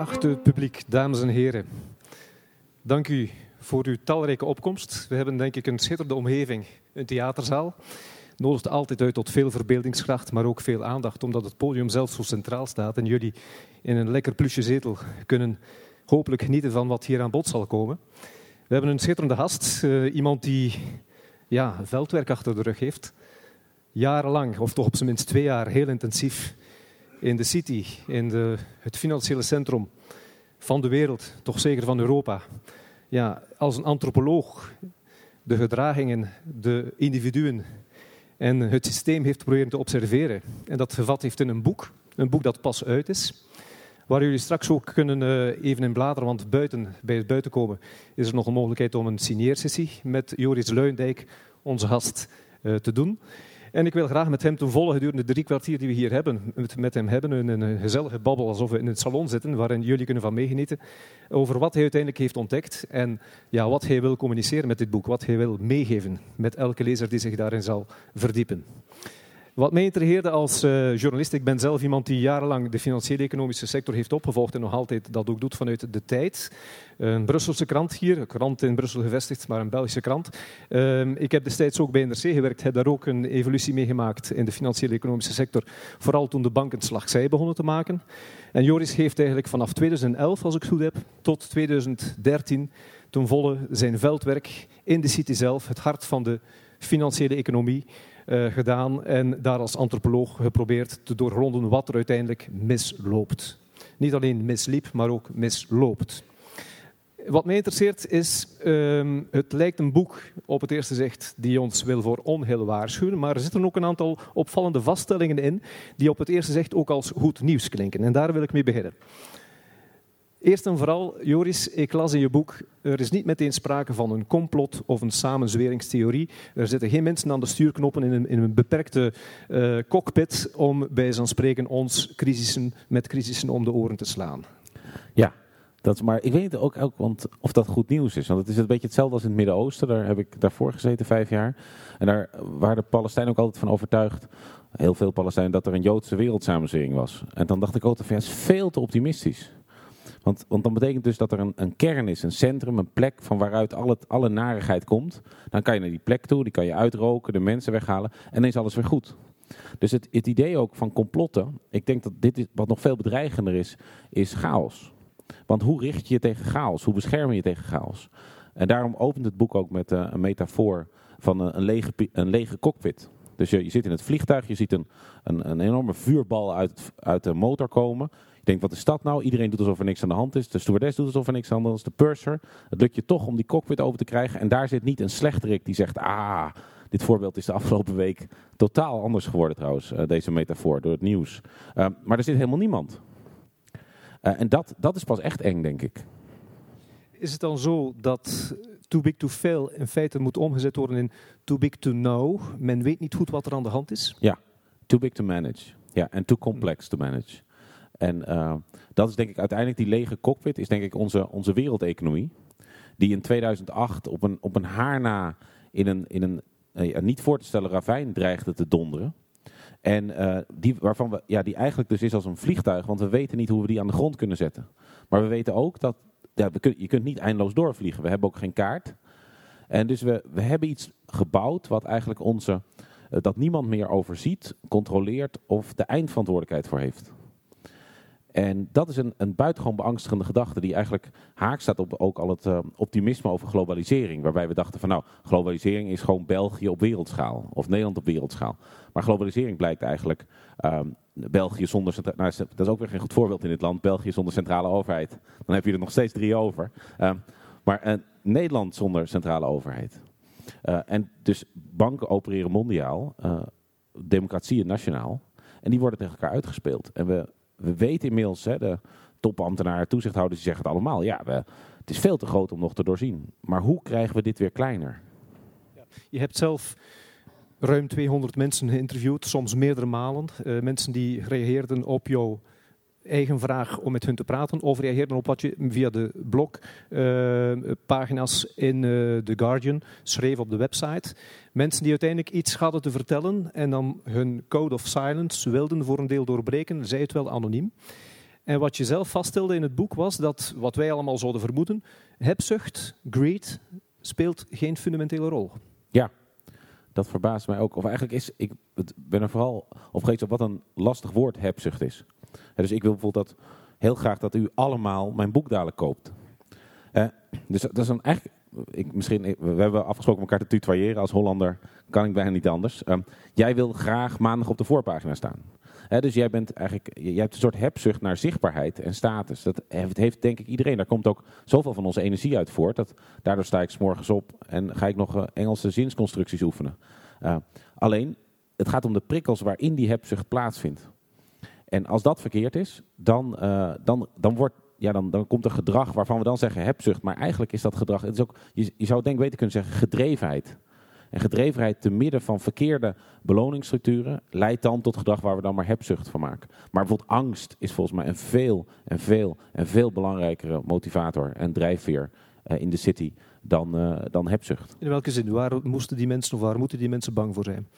Geachte publiek, dames en heren. Dank u voor uw talrijke opkomst. We hebben denk ik een schitterende omgeving, een theaterzaal. Nodigt altijd uit tot veel verbeeldingskracht, maar ook veel aandacht, omdat het podium zelf zo centraal staat en jullie in een lekker plusje zetel kunnen hopelijk genieten van wat hier aan bod zal komen. We hebben een schitterende gast, uh, iemand die ja, veldwerk achter de rug heeft. Jarenlang, of toch op zijn minst twee jaar, heel intensief in de city, in de, het financiële centrum van de wereld, toch zeker van Europa. Ja, als een antropoloog de gedragingen, de individuen en het systeem heeft proberen te observeren. En dat gevat heeft in een boek, een boek dat pas uit is. Waar jullie straks ook kunnen uh, even in bladeren, want buiten, bij het buitenkomen is er nog een mogelijkheid om een signeersessie met Joris Luindijk, onze gast, uh, te doen. En ik wil graag met hem te volgen gedurende de drie kwartier die we hier hebben, met, hem hebben, een, een gezellige babbel alsof we in een salon zitten, waarin jullie kunnen van meegenieten, over wat hij uiteindelijk heeft ontdekt en ja, wat hij wil communiceren met dit boek, wat hij wil meegeven met elke lezer die zich daarin zal verdiepen. Wat mij intrigeerde als uh, journalist, ik ben zelf iemand die jarenlang de financiële economische sector heeft opgevolgd en nog altijd dat ook doet vanuit de tijd. Een Brusselse krant hier, een krant in Brussel gevestigd, maar een Belgische krant. Uh, ik heb destijds ook bij NRC gewerkt, heb daar ook een evolutie meegemaakt in de financiële economische sector. Vooral toen de banken slagzij begonnen te maken. En Joris heeft eigenlijk vanaf 2011, als ik het goed heb, tot 2013 ten volle zijn veldwerk in de city zelf, het hart van de financiële economie, gedaan en daar als antropoloog geprobeerd te doorgronden wat er uiteindelijk misloopt. Niet alleen misliep, maar ook misloopt. Wat mij interesseert is, um, het lijkt een boek op het eerste zicht die ons wil voor onheil waarschuwen, maar er zitten ook een aantal opvallende vaststellingen in die op het eerste zicht ook als goed nieuws klinken. En daar wil ik mee beginnen. Eerst en vooral, Joris, ik las in je boek, er is niet meteen sprake van een complot of een samenzweringstheorie. Er zitten geen mensen aan de stuurknoppen in een, in een beperkte uh, cockpit om bij zo'n spreken ons crisissen, met crisissen om de oren te slaan. Ja, dat, maar ik weet ook, ook want of dat goed nieuws is. Want het is een beetje hetzelfde als in het Midden-Oosten. Daar heb ik daarvoor gezeten, vijf jaar. En daar waren de Palestijnen ook altijd van overtuigd, heel veel Palestijnen, dat er een Joodse wereldsamenzwering was. En dan dacht ik ja, dat is veel te optimistisch. Want, want dan betekent dus dat er een, een kern is, een centrum, een plek van waaruit alle, alle narigheid komt. Dan kan je naar die plek toe, die kan je uitroken, de mensen weghalen en dan is alles weer goed. Dus het, het idee ook van complotten, ik denk dat dit is, wat nog veel bedreigender is, is chaos. Want hoe richt je je tegen chaos? Hoe bescherm je je tegen chaos? En daarom opent het boek ook met uh, een metafoor van een, een, lege, een lege cockpit. Dus je, je zit in het vliegtuig, je ziet een, een, een enorme vuurbal uit, uit de motor komen. Je denkt, wat is dat nou? Iedereen doet alsof er niks aan de hand is. De stewardess doet alsof er niks aan de hand is. De purser. Het lukt je toch om die cockpit over te krijgen. En daar zit niet een slechterik die zegt, ah, dit voorbeeld is de afgelopen week totaal anders geworden trouwens, uh, deze metafoor, door het nieuws. Uh, maar er zit helemaal niemand. Uh, en dat, dat is pas echt eng, denk ik. Is het dan zo dat too big to fail in feite moet omgezet worden in too big to know? Men weet niet goed wat er aan de hand is? Ja, too big to manage. Ja, en too complex to manage. En uh, dat is denk ik uiteindelijk die lege cockpit, is denk ik onze, onze wereldeconomie. Die in 2008 op een, op een haar na in een, in een uh, niet voor te stellen ravijn dreigde te donderen. En uh, die, waarvan we, ja, die eigenlijk dus is als een vliegtuig, want we weten niet hoe we die aan de grond kunnen zetten. Maar we weten ook dat ja, we je kunt niet eindeloos doorvliegen. We hebben ook geen kaart. En dus we, we hebben iets gebouwd wat eigenlijk onze, dat niemand meer overziet, controleert of de eindverantwoordelijkheid voor heeft. En dat is een, een buitengewoon beangstigende gedachte die eigenlijk haak staat op ook al het uh, optimisme over globalisering. Waarbij we dachten van nou, globalisering is gewoon België op wereldschaal of Nederland op wereldschaal. Maar globalisering blijkt eigenlijk um, België zonder, nou, dat is ook weer geen goed voorbeeld in dit land, België zonder centrale overheid. Dan heb je er nog steeds drie over. Um, maar uh, Nederland zonder centrale overheid. Uh, en dus banken opereren mondiaal, democratieën nationaal. En die worden tegen elkaar uitgespeeld. En we we weten inmiddels, hè, de topambtenaren, toezichthouders, die zeggen het allemaal. Ja, het is veel te groot om nog te doorzien. Maar hoe krijgen we dit weer kleiner? Je hebt zelf ruim 200 mensen geïnterviewd, soms meerdere malen. Uh, mensen die reageerden op jouw eigen vraag om met hun te praten, of reageerden op wat je via de blogpagina's uh, in uh, The Guardian schreef op de website. Mensen die uiteindelijk iets hadden te vertellen en dan hun code of silence wilden voor een deel doorbreken, zij het wel anoniem. En wat je zelf vaststelde in het boek was dat, wat wij allemaal zouden vermoeden, hebzucht, greed, speelt geen fundamentele rol. Ja, dat verbaast mij ook. Of eigenlijk is, ik ben er vooral op gegeven wat een lastig woord hebzucht is. Dus ik wil bijvoorbeeld dat heel graag dat u allemaal mijn boek dadelijk koopt. Uh, dus dat is een eigenlijk, ik, misschien, we hebben afgesproken elkaar te tutoyeren. Als Hollander kan ik bijna niet anders. Um, jij wil graag maandag op de voorpagina staan. dus jij, bent eigenlijk, jij hebt een soort hebzucht naar zichtbaarheid en status. Dat heeft, denk ik iedereen. Daar komt ook zoveel van onze energie uit voort. Dat, daardoor sta ik s morgens op en ga ik nog Engelse zinsconstructies oefenen. Alleen, het gaat om de prikkels waarin die hebzucht plaatsvindt. En als dat verkeerd is, dan, uh, dan, dan wordt ja, dan, dan komt er gedrag waarvan we dan zeggen hebzucht. Maar eigenlijk is dat gedrag, het is ook, je, je zou denk beter kunnen zeggen gedrevenheid. En gedrevenheid te midden van verkeerde beloningsstructuren leidt dan tot gedrag waar we dan maar hebzucht van maken. Maar bijvoorbeeld angst is volgens mij een veel en veel en veel belangrijkere motivator en drijfveer uh, in de city dan, uh, dan hebzucht. In welke zin? Waar moesten die mensen of waar moeten die mensen bang voor zijn?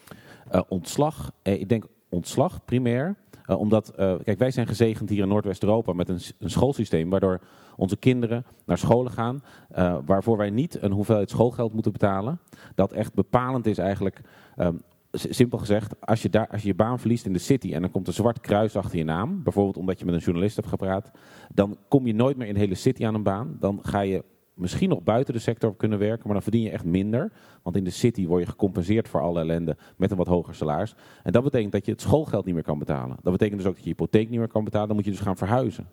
Uh, ontslag. ik denk ontslag primair. Uh, omdat, uh, kijk, wij zijn gezegend hier in Noordwest-Europa met een, een, schoolsysteem waardoor onze kinderen naar scholen gaan, uh, waarvoor wij niet een hoeveelheid schoolgeld moeten betalen. Dat echt bepalend is eigenlijk, um, simpel gezegd, als je, daar, als je je baan verliest in de city en dan komt een zwart kruis achter je naam, bijvoorbeeld omdat je met een journalist hebt gepraat, dan kom je nooit meer in de hele city aan een baan. Dan ga je misschien nog buiten de sector kunnen werken, maar dan verdien je echt minder. Want in de city word je gecompenseerd voor alle ellende met een wat hoger salaris. En dat betekent dat je het schoolgeld niet meer kan betalen. Dat betekent dus ook dat je je hypotheek niet meer kan betalen. Dan moet je dus gaan verhuizen.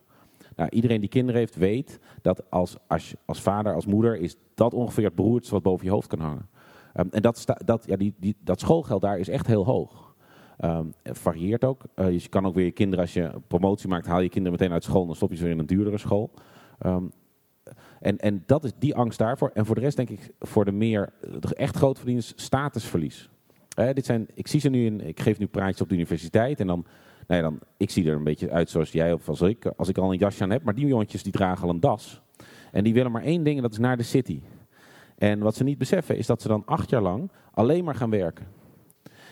Nou, iedereen die kinderen heeft weet dat als, als, als vader, als moeder, is dat ongeveer het beroerdste wat boven je hoofd kan hangen. Um, en dat, dat, ja, die, die, dat schoolgeld daar is echt heel hoog. Um, het varieert ook. Uh, je kan ook weer je kinderen, als je promotie maakt, haal je kinderen meteen uit school en dan stop je ze weer in een duurdere school. Um, en, en dat is die angst daarvoor. En voor de rest denk ik voor de meer de echt grootverdieners statusverlies. Dit zijn, ik zie ze nu in, ik geef nu praatjes op de universiteit en dan, nou ja, dan, ik zie er een beetje uit zoals jij of als ik, als ik al een jasje aan heb. Maar die jongetjes die dragen al een das. En die willen maar één ding en dat is naar de city. En wat ze niet beseffen is dat ze dan acht jaar lang alleen maar gaan werken.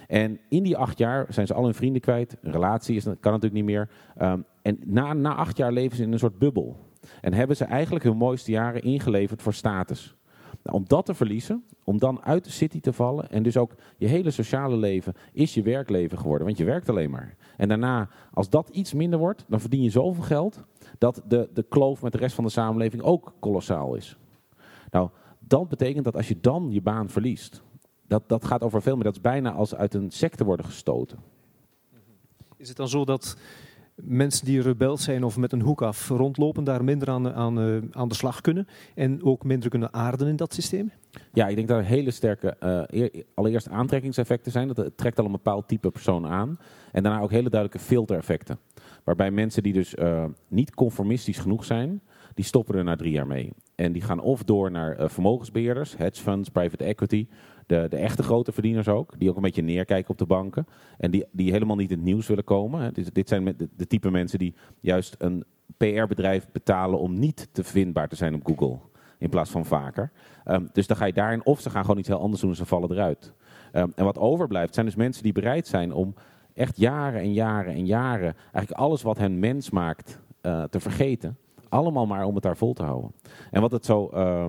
En in die acht jaar zijn ze al hun vrienden kwijt. Een relatie is, kan natuurlijk niet meer. Um, en na, na acht jaar leven ze in een soort bubbel. En hebben ze eigenlijk hun mooiste jaren ingeleverd voor status. Nou, om dat te verliezen, om dan uit de city te vallen en dus ook je hele sociale leven is je werkleven geworden, want je werkt alleen maar. En daarna, als dat iets minder wordt, dan verdien je zoveel geld dat de, de kloof met de rest van de samenleving ook kolossaal is. Nou, dat betekent dat als je dan je baan verliest, dat, dat gaat over veel meer, dat is bijna als uit een secte worden gestoten. Is het dan zo dat mensen die rebels zijn of met een hoek af rondlopen, daar minder aan, aan, uh, aan de slag kunnen en ook minder kunnen aarden in dat systeem? Ja, ik denk dat er hele sterke, uh, allereerst aantrekkingseffecten zijn. Dat trekt al een bepaald type persoon aan. En daarna ook hele duidelijke filtereffecten. Waarbij mensen die dus uh, niet conformistisch genoeg zijn, die stoppen er na drie jaar mee. En die gaan of door naar vermogensbeheerders, hedge funds, private equity, de, de echte grote verdieners ook, die ook een beetje neerkijken op de banken. En die, die helemaal niet in het nieuws willen komen. Hè. Dit, dit zijn de, de type mensen die juist een PR-bedrijf betalen om niet te vindbaar te zijn op Google. In plaats van vaker. Um, dus dan ga je daarin, of ze gaan gewoon iets heel anders doen en ze vallen eruit. Um, en wat overblijft zijn dus mensen die bereid zijn om echt jaren en jaren en jaren, eigenlijk alles wat hen mens maakt, uh, te vergeten. Allemaal maar om het daar vol te houden. En wat het zo. Uh,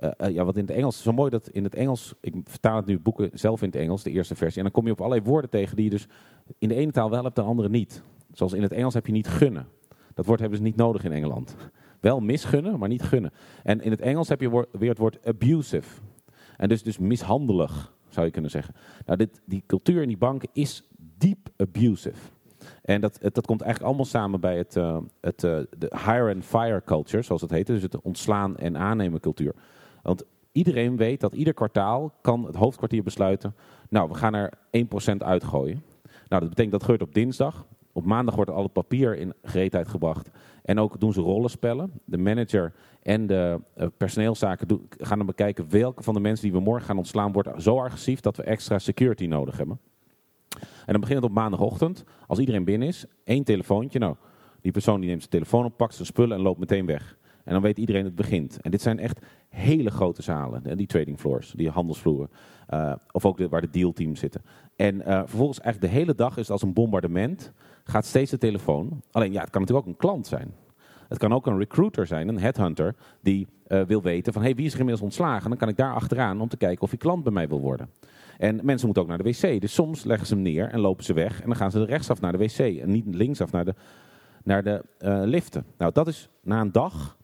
uh, uh, ja, wat in het Engels, zo mooi dat in het Engels, ik vertaal het nu boeken zelf in het Engels, de eerste versie, en dan kom je op allerlei woorden tegen die je dus in de ene taal wel hebt, de andere niet. Zoals in het Engels heb je niet gunnen. Dat woord hebben ze niet nodig in Engeland. Wel misgunnen, maar niet gunnen. En in het Engels heb je weer het woord abusive. En dus, dus mishandelig, zou je kunnen zeggen. Nou, dit, die cultuur in die banken is diep abusive. En dat, dat komt eigenlijk allemaal samen bij het, uh, het, uh, de hire and fire culture, zoals het heet. Dus het ontslaan en aannemen cultuur. Want iedereen weet dat ieder kwartaal kan het hoofdkwartier besluiten... nou, we gaan er 1% uitgooien. Nou, dat betekent dat gebeurt op dinsdag. Op maandag wordt al het papier in gereedheid gebracht. En ook doen ze rollenspellen. De manager en de uh, personeelszaken gaan dan bekijken... welke van de mensen die we morgen gaan ontslaan... wordt zo agressief dat we extra security nodig hebben. En dan begint het op maandagochtend. Als iedereen binnen is, één telefoontje. Nou, die persoon die neemt zijn telefoon op, pakt zijn spullen en loopt meteen weg. En dan weet iedereen het begint. En dit zijn echt hele grote zalen, die trading floors, die handelsvloeren. Uh, of ook waar de dealteams zitten. En uh, vervolgens eigenlijk de hele dag is het als een bombardement. Gaat steeds de telefoon. Alleen ja, het kan natuurlijk ook een klant zijn. Het kan ook een recruiter zijn, een headhunter, die uh, wil weten van hey, wie is er inmiddels ontslagen. Dan kan ik daar achteraan om te kijken of hij klant bij mij wil worden. En mensen moeten ook naar de wc. Dus soms leggen ze hem neer en lopen ze weg. En dan gaan ze rechtsaf naar de wc. En niet linksaf naar de, naar de liften. Nou, dat is na een dag.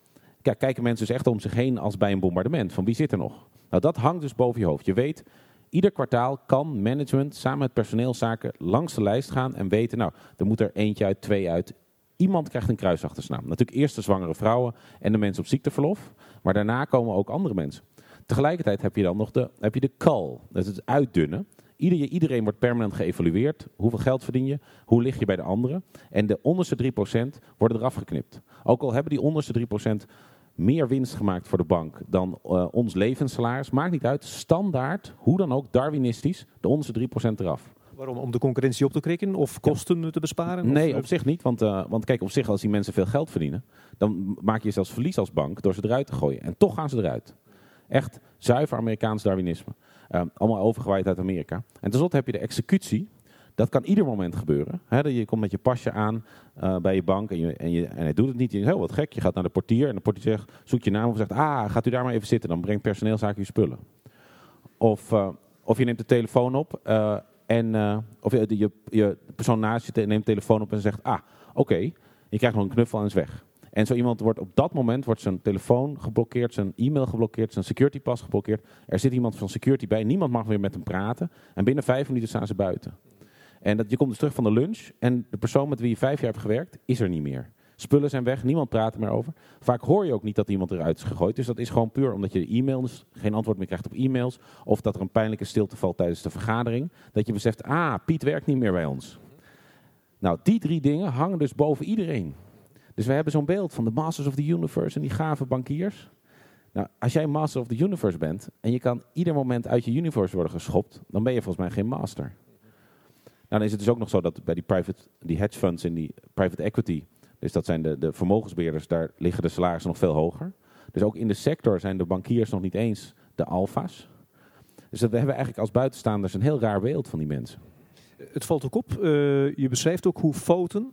Kijk, kijken mensen dus echt om zich heen als bij een bombardement. Van wie zit er nog? Nou, dat hangt dus boven je hoofd. Je weet, ieder kwartaal kan management samen met personeelszaken langs de lijst gaan en weten, nou, er moet er eentje uit, twee uit. Iemand krijgt een kruisachtersnaam. Natuurlijk eerst de zwangere vrouwen en de mensen op ziekteverlof. Maar daarna komen ook andere mensen. Tegelijkertijd heb je dan nog de, heb je de call. Dat is het uitdunnen. Ieder, iedereen wordt permanent geëvalueerd. Hoeveel geld verdien je? Hoe lig je bij de anderen? En de onderste 3% worden eraf geknipt. Ook al hebben die onderste 3% meer winst gemaakt voor de bank dan uh, ons levenssalaris. Maakt niet uit. Standaard, hoe dan ook, Darwinistisch, de onderste 3% eraf. Waarom? Om de concurrentie op te krikken of kosten ja. te besparen? Nee, of, op zich niet. Want, uh, want kijk, op zich als die mensen veel geld verdienen, dan maak je zelfs verlies als bank door ze eruit te gooien. En toch gaan ze eruit. Echt zuiver Amerikaans Darwinisme. Uh, allemaal overgewaaid uit Amerika. En tenslotte heb je de executie. Dat kan ieder moment gebeuren. He, je komt met je pasje aan uh, bij je bank en, je, en, je, en hij doet het niet. Je denkt, oh, wat gek. Je gaat naar de portier en de portier zegt, zoekt je naam of zegt, ah, gaat u daar maar even zitten. Dan brengt personeelszaak uw spullen. Of, uh, of je neemt de telefoon op uh, en of je, je, je persoon naast je neemt de telefoon op en zegt, ah, oké. Je krijgt nog een knuffel en is weg. En zo iemand wordt op dat moment wordt zijn telefoon geblokkeerd, zijn e-mail geblokkeerd, zijn security pas geblokkeerd. Er zit iemand van security bij, niemand mag weer met hem praten. En binnen vijf minuten staan ze buiten. En dat, je komt dus terug van de lunch en de persoon met wie je vijf jaar hebt gewerkt, is er niet meer. Spullen zijn weg, niemand praat er meer over. Vaak hoor je ook niet dat iemand eruit is gegooid. Dus dat is gewoon puur omdat je e-mails geen antwoord meer krijgt op e-mails. Of dat er een pijnlijke stilte valt tijdens de vergadering. Dat je beseft, ah, Piet werkt niet meer bij ons. Nou, die drie dingen hangen dus boven iedereen. Dus we hebben zo'n beeld van de Masters of the Universe en die gave bankiers. Nou, als jij Master of the Universe bent en je kan ieder moment uit je universe worden geschopt, dan ben je volgens mij geen master. Nou, dan is het dus ook nog zo dat bij die, private, die hedge funds en die private equity, dus dat zijn de, de vermogensbeheerders, daar liggen de salarissen nog veel hoger. Dus ook in de sector zijn de bankiers nog niet eens de alfa's. Dus we hebben eigenlijk als buitenstaanders een heel raar beeld van die mensen. Het valt ook op, uh, je beschrijft ook hoe fouten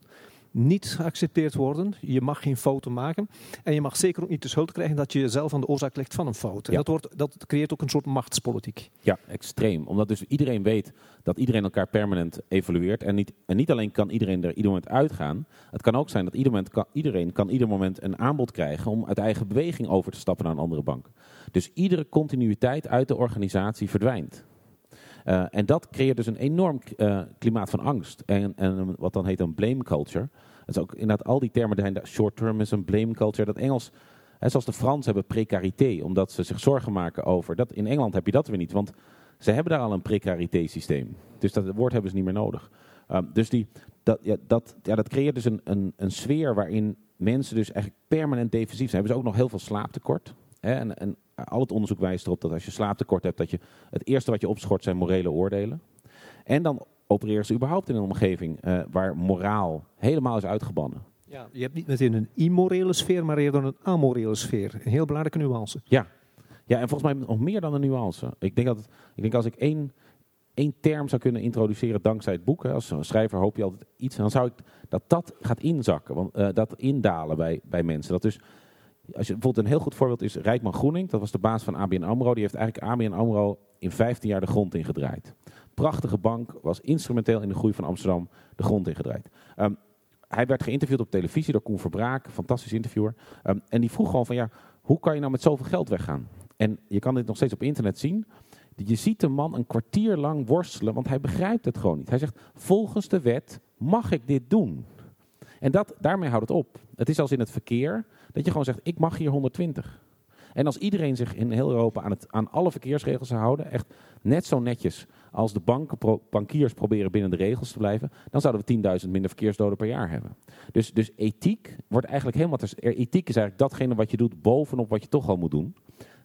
niet geaccepteerd worden. Je mag geen fouten maken. En je mag zeker ook niet de schuld krijgen dat je zelf aan de oorzaak legt van een fout. Ja. Dat, wordt, dat creëert ook een soort machtspolitiek. Ja, extreem. Omdat dus iedereen weet dat iedereen elkaar permanent evalueert. En niet, en niet alleen kan iedereen er ieder moment uitgaan. Het kan ook zijn dat ieder moment kan, iedereen kan ieder moment een aanbod krijgen om uit eigen beweging over te stappen naar een andere bank. Dus iedere continuïteit uit de organisatie verdwijnt. Uh, en dat creëert dus een enorm uh, klimaat van angst. En, en wat dan heet een blame culture. Dat is ook inderdaad al die termen, zijn short-termism, blame culture. Dat Engels, hè, zoals de Frans hebben precarité, omdat ze zich zorgen maken over. Dat, in Engeland heb je dat weer niet, want ze hebben daar al een precarité systeem. Dus dat woord hebben ze niet meer nodig. Um, dus die, dat, ja, dat, ja, dat creëert dus een, een, een sfeer waarin mensen dus eigenlijk permanent defensief zijn. Hebben ze ook nog heel veel slaaptekort. Hè? En, en al het onderzoek wijst erop dat als je slaaptekort hebt, dat je het eerste wat je opschort zijn morele oordelen. En dan opereren ze überhaupt in een omgeving uh, waar moraal helemaal is uitgebannen. Ja, je hebt niet meteen een immorele sfeer, maar eerder een amorele sfeer. Een heel belangrijke nuance. Ja. ja, en volgens mij nog meer dan een nuance. Ik denk, dat het, ik denk als ik één, één term zou kunnen introduceren dankzij het boek, hè, als schrijver hoop je altijd iets, dan zou ik dat dat gaat inzakken, want, uh, dat indalen bij, bij mensen. Dat dus als je, bijvoorbeeld een heel goed voorbeeld is Rijkman Groening. Dat was de baas van ABN AMRO. Die heeft eigenlijk ABN AMRO in 15 jaar de grond ingedraaid. Prachtige bank, was instrumenteel in de groei van Amsterdam de grond ingedraaid. Um, hij werd geïnterviewd op televisie door Koen Verbraak, fantastisch interviewer. Um, en die vroeg gewoon van ja, hoe kan je nou met zoveel geld weggaan? En je kan dit nog steeds op internet zien. Je ziet de man een kwartier lang worstelen, want hij begrijpt het gewoon niet. Hij zegt, volgens de wet mag ik dit doen. En dat, daarmee houdt het op. Het is als in het verkeer. Dat je gewoon zegt, ik mag hier 120. En als iedereen zich in heel Europa aan, het, aan alle verkeersregels zou houden, echt net zo netjes als de banken, bankiers proberen binnen de regels te blijven, dan zouden we 10.000 minder verkeersdoden per jaar hebben. Dus, dus ethiek wordt eigenlijk helemaal... Ethiek is eigenlijk datgene wat je doet bovenop wat je toch al moet doen.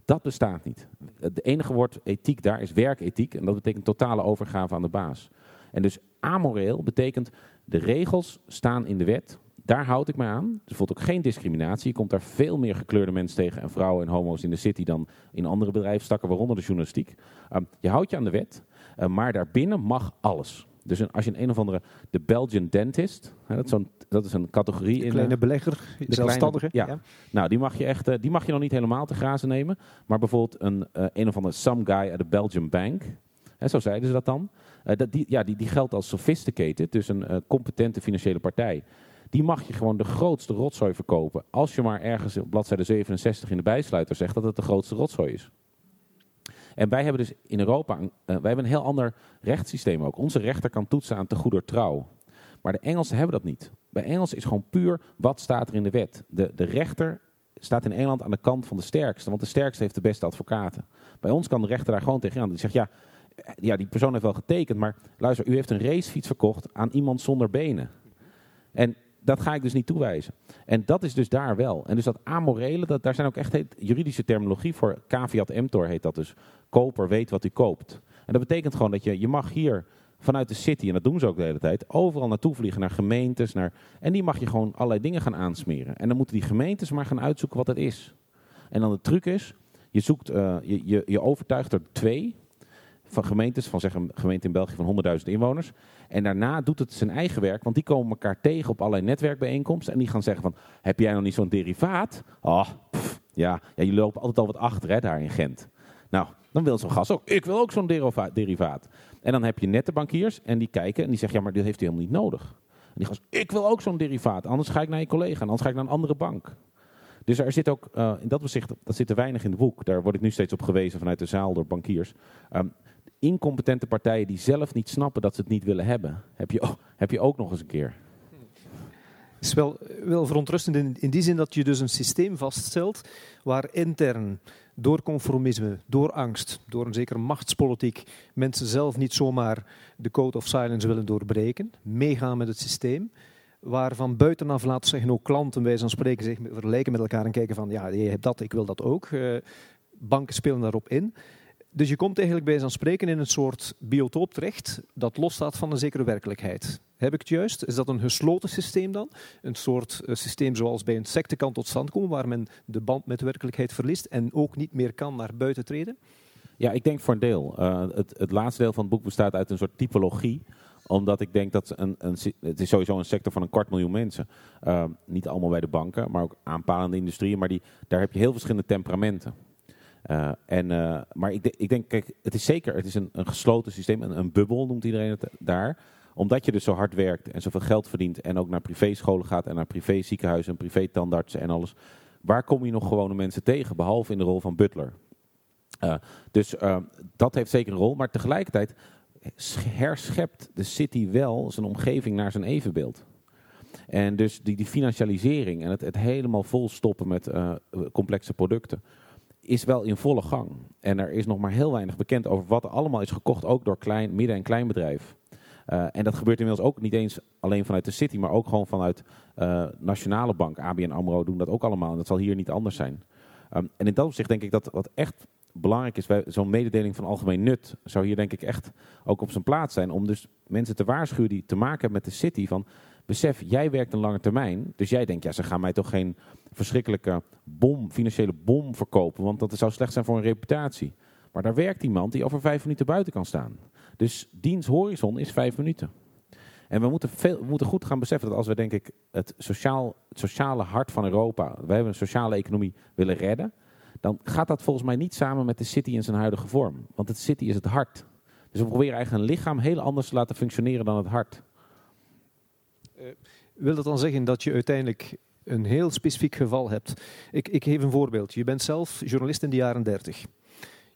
Dat bestaat niet. Het enige woord ethiek daar is werkethiek en dat betekent totale overgave aan de baas. En dus amoreel betekent de regels staan in de wet, daar houd ik me aan. Er voelt ook geen discriminatie. Je komt daar veel meer gekleurde mensen tegen en vrouwen en homo's in de city dan in andere bedrijfstakken, waaronder de journalistiek. Ehm, je houdt je aan de wet, uh, maar daarbinnen mag alles. Dus een, als je een, een of andere, de Belgian dentist, hè, dat, is dat is een categorie. De kleine in, belegger, de zelfstandige. ja. ja. Nou, die mag je echt, uh, die mag je nog niet helemaal te grazen nemen. Maar bijvoorbeeld een, uh, een of andere some guy uit de Belgian Bank, hè, zo zeiden ze dat dan. Uh, dat die, ja, die, die geldt als sophisticated, dus een competente financiële partij. Die mag je gewoon de grootste rotzooi verkopen. Als je maar ergens op bladzijde 67 in de bijsluiter zegt dat het de grootste rotzooi is. En wij hebben dus in Europa uh, wij hebben een heel ander rechtssysteem ook. Onze rechter kan toetsen aan te goeder trouw. Maar de Engelsen hebben dat niet. Bij Engels is gewoon puur wat staat er in de wet. De, de rechter staat in Engeland aan de kant van de sterkste, want de sterkste heeft de beste advocaten. Bij ons kan de rechter daar gewoon tegenaan. Die zegt ja, ja, die persoon heeft wel getekend, maar luister, u heeft een racefiets verkocht aan iemand zonder benen. En dat ga ik dus niet toewijzen. En dat is dus daar wel. En dus dat amorele, dat, daar zijn ook echt juridische terminologie voor. Caveat emptor heet dat dus. Koper weet wat hij koopt. En dat betekent gewoon dat je, je mag hier vanuit de city, en dat doen ze ook de hele tijd, overal naartoe vliegen, naar gemeentes. Naar, en die mag je gewoon allerlei dingen gaan aansmeren. En dan moeten die gemeentes maar gaan uitzoeken wat het is. En dan de truc is, je, zoekt, uh, je, je, je overtuigt er twee van gemeentes, van zeg een gemeente in België van 100.000 inwoners. En daarna doet het zijn eigen werk, want die komen elkaar tegen op allerlei netwerkbijeenkomsten. En die gaan zeggen van, heb jij nog niet zo'n derivaat? Oh, ja, ja, jullie lopen altijd al wat achter hè, daar in Gent. Nou, dan wil zo'n gast ook, ik wil ook zo'n derivaat. En dan heb je nette bankiers en die kijken en die zeggen, ja, maar dit heeft hij helemaal niet nodig. En die gast, ik wil ook zo'n derivaat, anders ga ik naar je collega, anders ga ik naar een andere bank. Dus er zit ook, uh, in dat opzicht, dat zit er weinig in het boek. Daar word ik nu steeds op gewezen vanuit de zaal door bankiers. Um, incompetente partijen die zelf niet snappen dat ze het niet willen hebben, heb je, heb je ook nog eens een keer. Het is wel, wel verontrustend in, in die zin dat je dus een systeem vaststelt waar intern door conformisme, door angst, door een zekere machtspolitiek mensen zelf niet zomaar de code of silence willen doorbreken, meegaan met het systeem, waar van buitenaf laten zeggen ook klanten bij zo'n spreken zich vergelijken met elkaar en kijken van ja, je hebt dat, ik wil dat ook. Uh, banken spelen daarop in. Dus je komt eigenlijk bij zo'n spreken in een soort biotoop terecht dat losstaat van een zekere werkelijkheid. Heb ik het juist? Is dat een gesloten systeem dan? Een soort uh, systeem zoals bij een secte kan tot stand komen, waar men de band met de werkelijkheid verliest en ook niet meer kan naar buiten treden? Ja, ik denk voor een deel. Uh, het, het laatste deel van het boek bestaat uit een soort typologie omdat ik denk dat een, een, het is sowieso een sector van een kwart miljoen mensen. Uh, niet allemaal bij de banken, maar ook aanpalende industrieën. Maar die, daar heb je heel verschillende temperamenten. Uh, en, uh, maar ik, ik, denk, kijk, het is zeker, het is een, een gesloten systeem, een, een, bubbel noemt iedereen het daar. Omdat je dus zo hard werkt en zoveel geld verdient en ook naar privéscholen gaat en naar privé ziekenhuizen en privé tandartsen en alles. Waar kom je nog gewone mensen tegen, behalve in de rol van butler? Dus dat heeft zeker een rol, maar tegelijkertijd herschept de city wel zijn omgeving naar zijn evenbeeld. En dus die, die financialisering en het, het helemaal volstoppen met complexe producten is wel in volle gang. En er is nog maar heel weinig bekend over wat er allemaal is gekocht, ook door klein, midden- en kleinbedrijf. Uh, en dat gebeurt inmiddels ook niet eens alleen vanuit de city, maar ook gewoon vanuit uh, Nationale Bank. ABN AMRO doen dat ook allemaal en dat zal hier niet anders zijn. Um, en in dat opzicht denk ik dat wat echt belangrijk is, zo'n mededeling van algemeen nut, zou hier denk ik echt ook op zijn plaats zijn. Om dus mensen te waarschuwen die te maken hebben met de city van besef, jij werkt een lange termijn. Dus jij denkt, ja, ze gaan mij toch geen verschrikkelijke bom, financiële bom verkopen. Want dat zou slecht zijn voor een reputatie. Maar daar werkt iemand die over vijf minuten buiten kan staan. Dus diens horizon is vijf minuten. En we moeten, veel, we moeten goed gaan beseffen dat als we denk ik het, sociaal, het sociale hart van Europa, wij hebben een sociale economie willen redden, dan gaat dat volgens mij niet samen met de city in zijn huidige vorm. Want het city is het hart. Dus we proberen eigenlijk een lichaam heel anders te laten functioneren dan het hart. Uh, wil dat dan zeggen dat je uiteindelijk een heel specifiek geval hebt? Ik, ik geef een voorbeeld. Je bent zelf journalist in de jaren 30.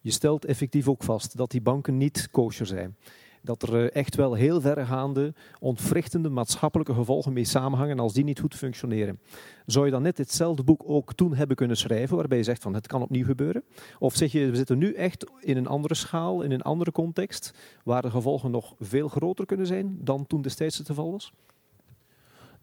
Je stelt effectief ook vast dat die banken niet kosher zijn. Dat er eh, echt wel heel verregaande, ontwrichtende maatschappelijke gevolgen mee samenhangen als die niet goed functioneren. Zou je dan net hetzelfde boek ook toen hebben kunnen schrijven, waarbij je zegt van het kan opnieuw gebeuren? Of zeg je, we zitten nu echt in een andere schaal, in een andere context, waar de gevolgen nog veel groter kunnen zijn dan toen destijds het geval was?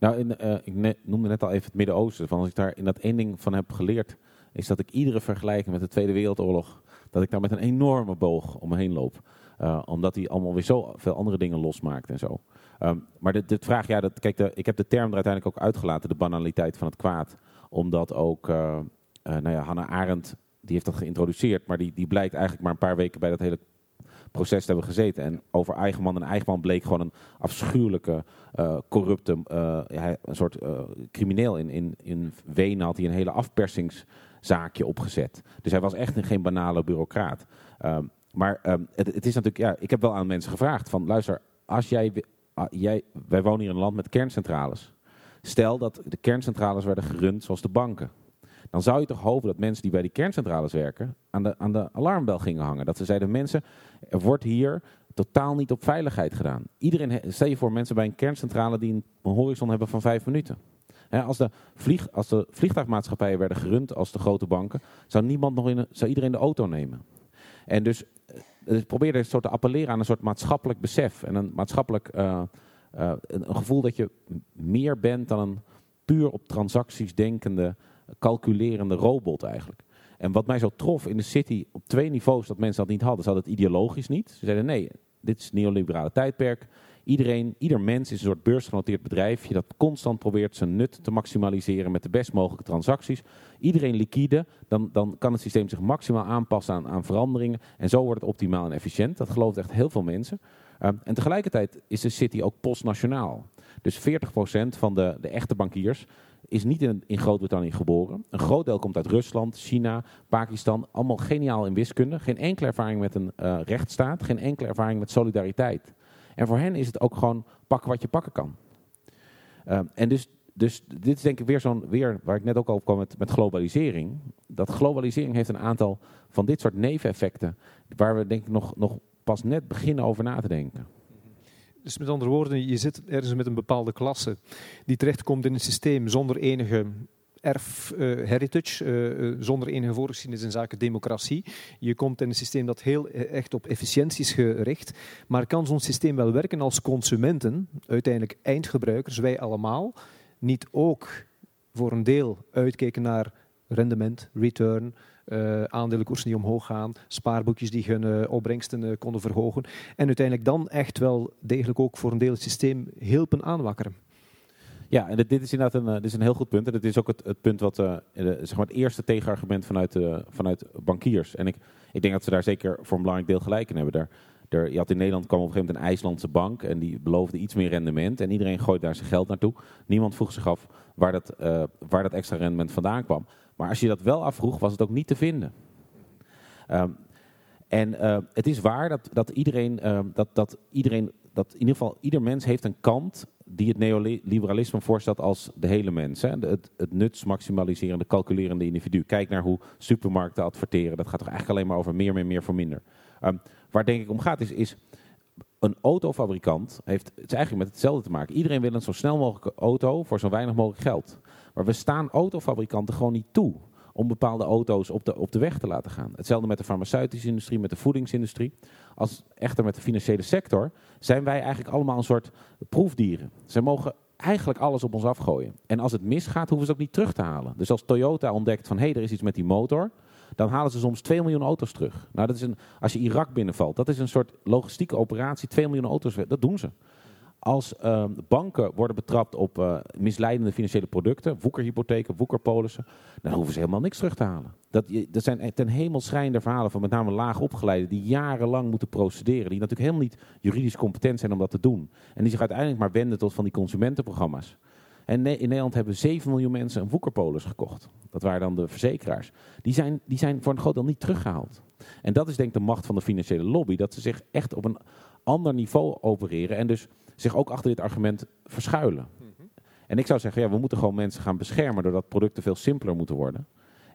Nou, in, uh, ik noemde net al even het Midden-Oosten. Van als ik daar in dat één ding van heb geleerd, is dat ik iedere vergelijking met de Tweede Wereldoorlog dat ik daar met een enorme boog om me heen loop. Uh, omdat hij allemaal weer zo veel andere dingen losmaakt en zo. Um, maar de, vraag, ja, dat, kijk, ik heb de term er uiteindelijk ook uitgelaten, de banaliteit van het kwaad. Omdat ook, uh, nou ja, Hannah Arendt, die heeft dat geïntroduceerd, maar die, die blijkt eigenlijk maar een paar weken bij dat hele proces hebben gezeten. En over Eigenman en Eigenman bleek gewoon een afschuwelijke, uh, corrupte, uh, een soort uh, crimineel. In, in, in Wenen had hij een hele afpersingszaakje opgezet. Dus hij was echt geen banale bureaucraat. Um, maar um, het, het, is natuurlijk, ja, ik heb wel aan mensen gevraagd van, luister, als jij, jij, wij wonen hier in een land met kerncentrales. Stel dat de kerncentrales werden gerund zoals de banken dan zou je toch hopen dat mensen die bij die kerncentrales werken aan de, aan de alarmbel gingen hangen. Dat ze zeiden, mensen, er wordt hier totaal niet op veiligheid gedaan. Iedereen, stel je voor mensen bij een kerncentrale die een horizon hebben van vijf minuten. als, de vlieg, als de vliegtuigmaatschappijen werden gerund als de grote banken, zou, niemand nog in zou iedereen de auto nemen. En dus, dus probeer een soort te appelleren aan een soort maatschappelijk besef. En een maatschappelijk uh, een, een, gevoel dat je meer bent dan een puur op transacties denkende calculerende robot eigenlijk. En wat mij zo trof in de City op twee niveaus dat mensen dat niet hadden. Ze hadden het ideologisch niet. Ze zeiden nee, dit is het neoliberale tijdperk. Iedereen, ieder mens is een soort beursgenoteerd bedrijfje dat constant probeert zijn nut te maximaliseren met de best mogelijke transacties. Iedereen liquide, dan, dan kan het systeem zich maximaal aanpassen aan, aan veranderingen. En zo wordt het optimaal en efficiënt. Dat gelooft echt heel veel mensen. Um, en tegelijkertijd is de City ook postnationaal. Dus 40% van de, de echte bankiers is niet in, in Groot-Brittannië geboren. Een groot deel komt uit Rusland, China, Pakistan. Allemaal geniaal in wiskunde. Geen enkele ervaring met een uh, rechtsstaat. Geen enkele ervaring met solidariteit. En voor hen is het ook gewoon pakken wat je pakken kan. Uh, en dus, dus dit is denk ik weer zo'n, weer waar ik net ook al kwam met, met globalisering. Dat globalisering heeft een aantal van dit soort neveneffecten. Waar we denk ik nog, nog pas net beginnen over na te denken. Dus met andere woorden, je zit ergens met een bepaalde klasse die terechtkomt in een systeem zonder enige erf uh, heritage, uh, zonder enige voorgeschiedenis in zaken democratie. Je komt in een systeem dat heel echt op efficiëntie is gericht. Maar kan zo'n systeem wel werken als consumenten, uiteindelijk eindgebruikers, wij allemaal, niet ook voor een deel uitkijken naar rendement, return, uh, aandelenkoersen die omhoog gaan, spaarboekjes die hun uh, opbrengsten uh, konden verhogen. En uiteindelijk dan echt wel degelijk ook voor een deel het systeem hielpen aanwakkeren. Ja, en dit is inderdaad een, dit is een heel goed punt. En dat is ook het, het punt wat, zeg maar het eerste tegenargument vanuit, vanuit bankiers. En ik, ik denk dat ze daar zeker voor een belangrijk deel gelijk in hebben. Daar, er, je had in Nederland kwam op een gegeven moment een IJslandse bank en die beloofde iets meer rendement. En iedereen gooit daar zijn geld naartoe. Niemand vroeg zich af waar dat, waar dat extra rendement vandaan kwam. Maar als je dat wel afvroeg, was het ook niet te vinden. Um, en uh, het is waar dat, dat iedereen, uh, dat, dat iedereen, dat in ieder geval ieder mens heeft een kant die het neoliberalisme voorstelt als de hele mens. Hè? Het, het nutsmaximaliserende, calculerende individu. Kijk naar hoe supermarkten adverteren. Dat gaat toch eigenlijk alleen maar over meer, meer, meer voor minder. Um, waar denk ik om gaat is, is een autofabrikant heeft het is eigenlijk met hetzelfde te maken. Iedereen wil een zo snel mogelijke auto voor zo weinig mogelijk geld. Maar we staan autofabrikanten gewoon niet toe om bepaalde auto's op de, op de weg te laten gaan. Hetzelfde met de farmaceutische industrie, met de voedingsindustrie. Als echter met de financiële sector zijn wij eigenlijk allemaal een soort proefdieren. Ze mogen eigenlijk alles op ons afgooien. En als het misgaat, hoeven ze het ook niet terug te halen. Dus als Toyota ontdekt van hé, hey, er is iets met die motor, dan halen ze soms 2 miljoen auto's terug. Nou, dat is een, als je Irak binnenvalt, dat is een soort logistieke operatie, 2 miljoen auto's, dat doen ze als uh, banken worden betrapt op uh, misleidende financiële producten, woekerhypotheken, woekerpolissen, dan hoeven ze helemaal niks terug te halen. Dat, dat zijn ten hemel schrijnende verhalen van met name laag opgeleiden die jarenlang moeten procederen, die natuurlijk helemaal niet juridisch competent zijn om dat te doen. En die zich uiteindelijk maar wenden tot van die consumentenprogramma's. En in Nederland hebben 7 miljoen mensen een woekerpolis gekocht. Dat waren dan de verzekeraars. Die zijn, die zijn voor een groot deel niet teruggehaald. En dat is denk ik de macht van de financiële lobby. Dat ze zich echt op een ander niveau opereren. En dus zich ook achter dit argument verschuilen. Mhm. En ik zou zeggen, ja, we moeten gewoon mensen gaan beschermen doordat producten veel simpeler moeten worden.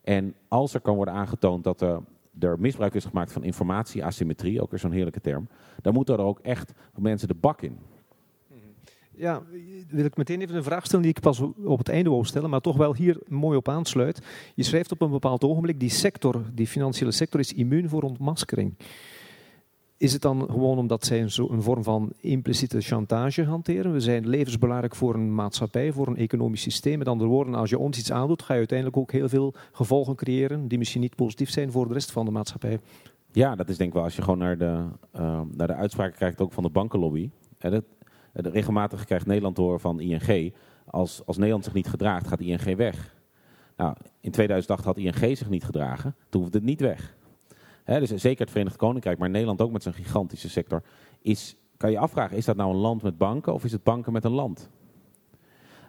En als er kan worden aangetoond dat er, er misbruik is gemaakt van informatieasymmetrie, ook weer zo'n heerlijke term, dan moeten er ook echt mensen de bak in. Mhm. Ja, wil ik meteen even een vraag stellen die ik pas op het einde wou stellen, maar toch wel hier mooi op aansluit. Je schrijft op een bepaald ogenblik, die sector, die financiële sector is immuun voor ontmaskering. Is het dan gewoon omdat zij een, zo, een vorm van impliciete chantage hanteren? We zijn levensbelangrijk voor een maatschappij, voor een economisch systeem. Met andere woorden, als je ons iets aandoet, ga je uiteindelijk ook heel veel gevolgen creëren die misschien niet positief zijn voor de rest van de maatschappij. Ja, dat is denk ik wel als je gewoon naar de, uh, naar de uitspraken kijkt ook van de bankenlobby. En dat, regelmatig krijgt Nederland door van ING, als, als Nederland zich niet gedraagt, gaat ING weg. Nou, in 2008 had ING zich niet gedragen, toen hoefde het niet weg. Dus zeker het Verenigd Koninkrijk, maar Nederland ook met zijn gigantische sector. Is, kan je afvragen, is dat nou een land met banken of is het banken met een land?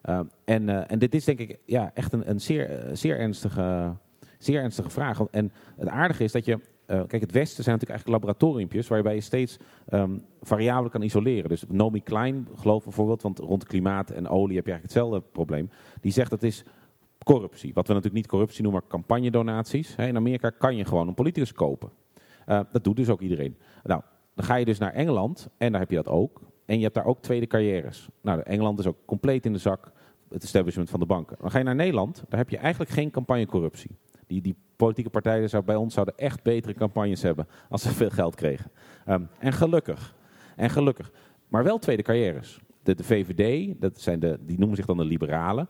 Uh, en, uh, en dit is denk ik ja, echt een, een zeer, zeer, ernstige, zeer ernstige vraag. En het aardige is dat je uh, kijk, het Westen zijn natuurlijk eigenlijk laboratoriumpjes waarbij je steeds um, variabelen kan isoleren. Dus Nomi Klein, geloof bijvoorbeeld, want rond klimaat en olie heb je eigenlijk hetzelfde probleem. Die zegt dat is corruptie. Wat we natuurlijk niet corruptie noemen, maar campagnedonaties. in Amerika kan je gewoon een politicus kopen. Uh, dat doet dus ook iedereen. Nou, dan ga je dus naar Engeland en daar heb je dat ook. En je hebt daar ook tweede carrières. Nou, Engeland is ook compleet in de zak, het establishment van de banken. Dan ga je naar Nederland, daar heb je eigenlijk geen campagnecorruptie. Die, die politieke partijen zou, bij ons zouden echt betere campagnes hebben als ze veel geld kregen. Um, en gelukkig. En gelukkig. Maar wel tweede carrières. De, de VVD, dat zijn de, die noemen zich dan de liberalen.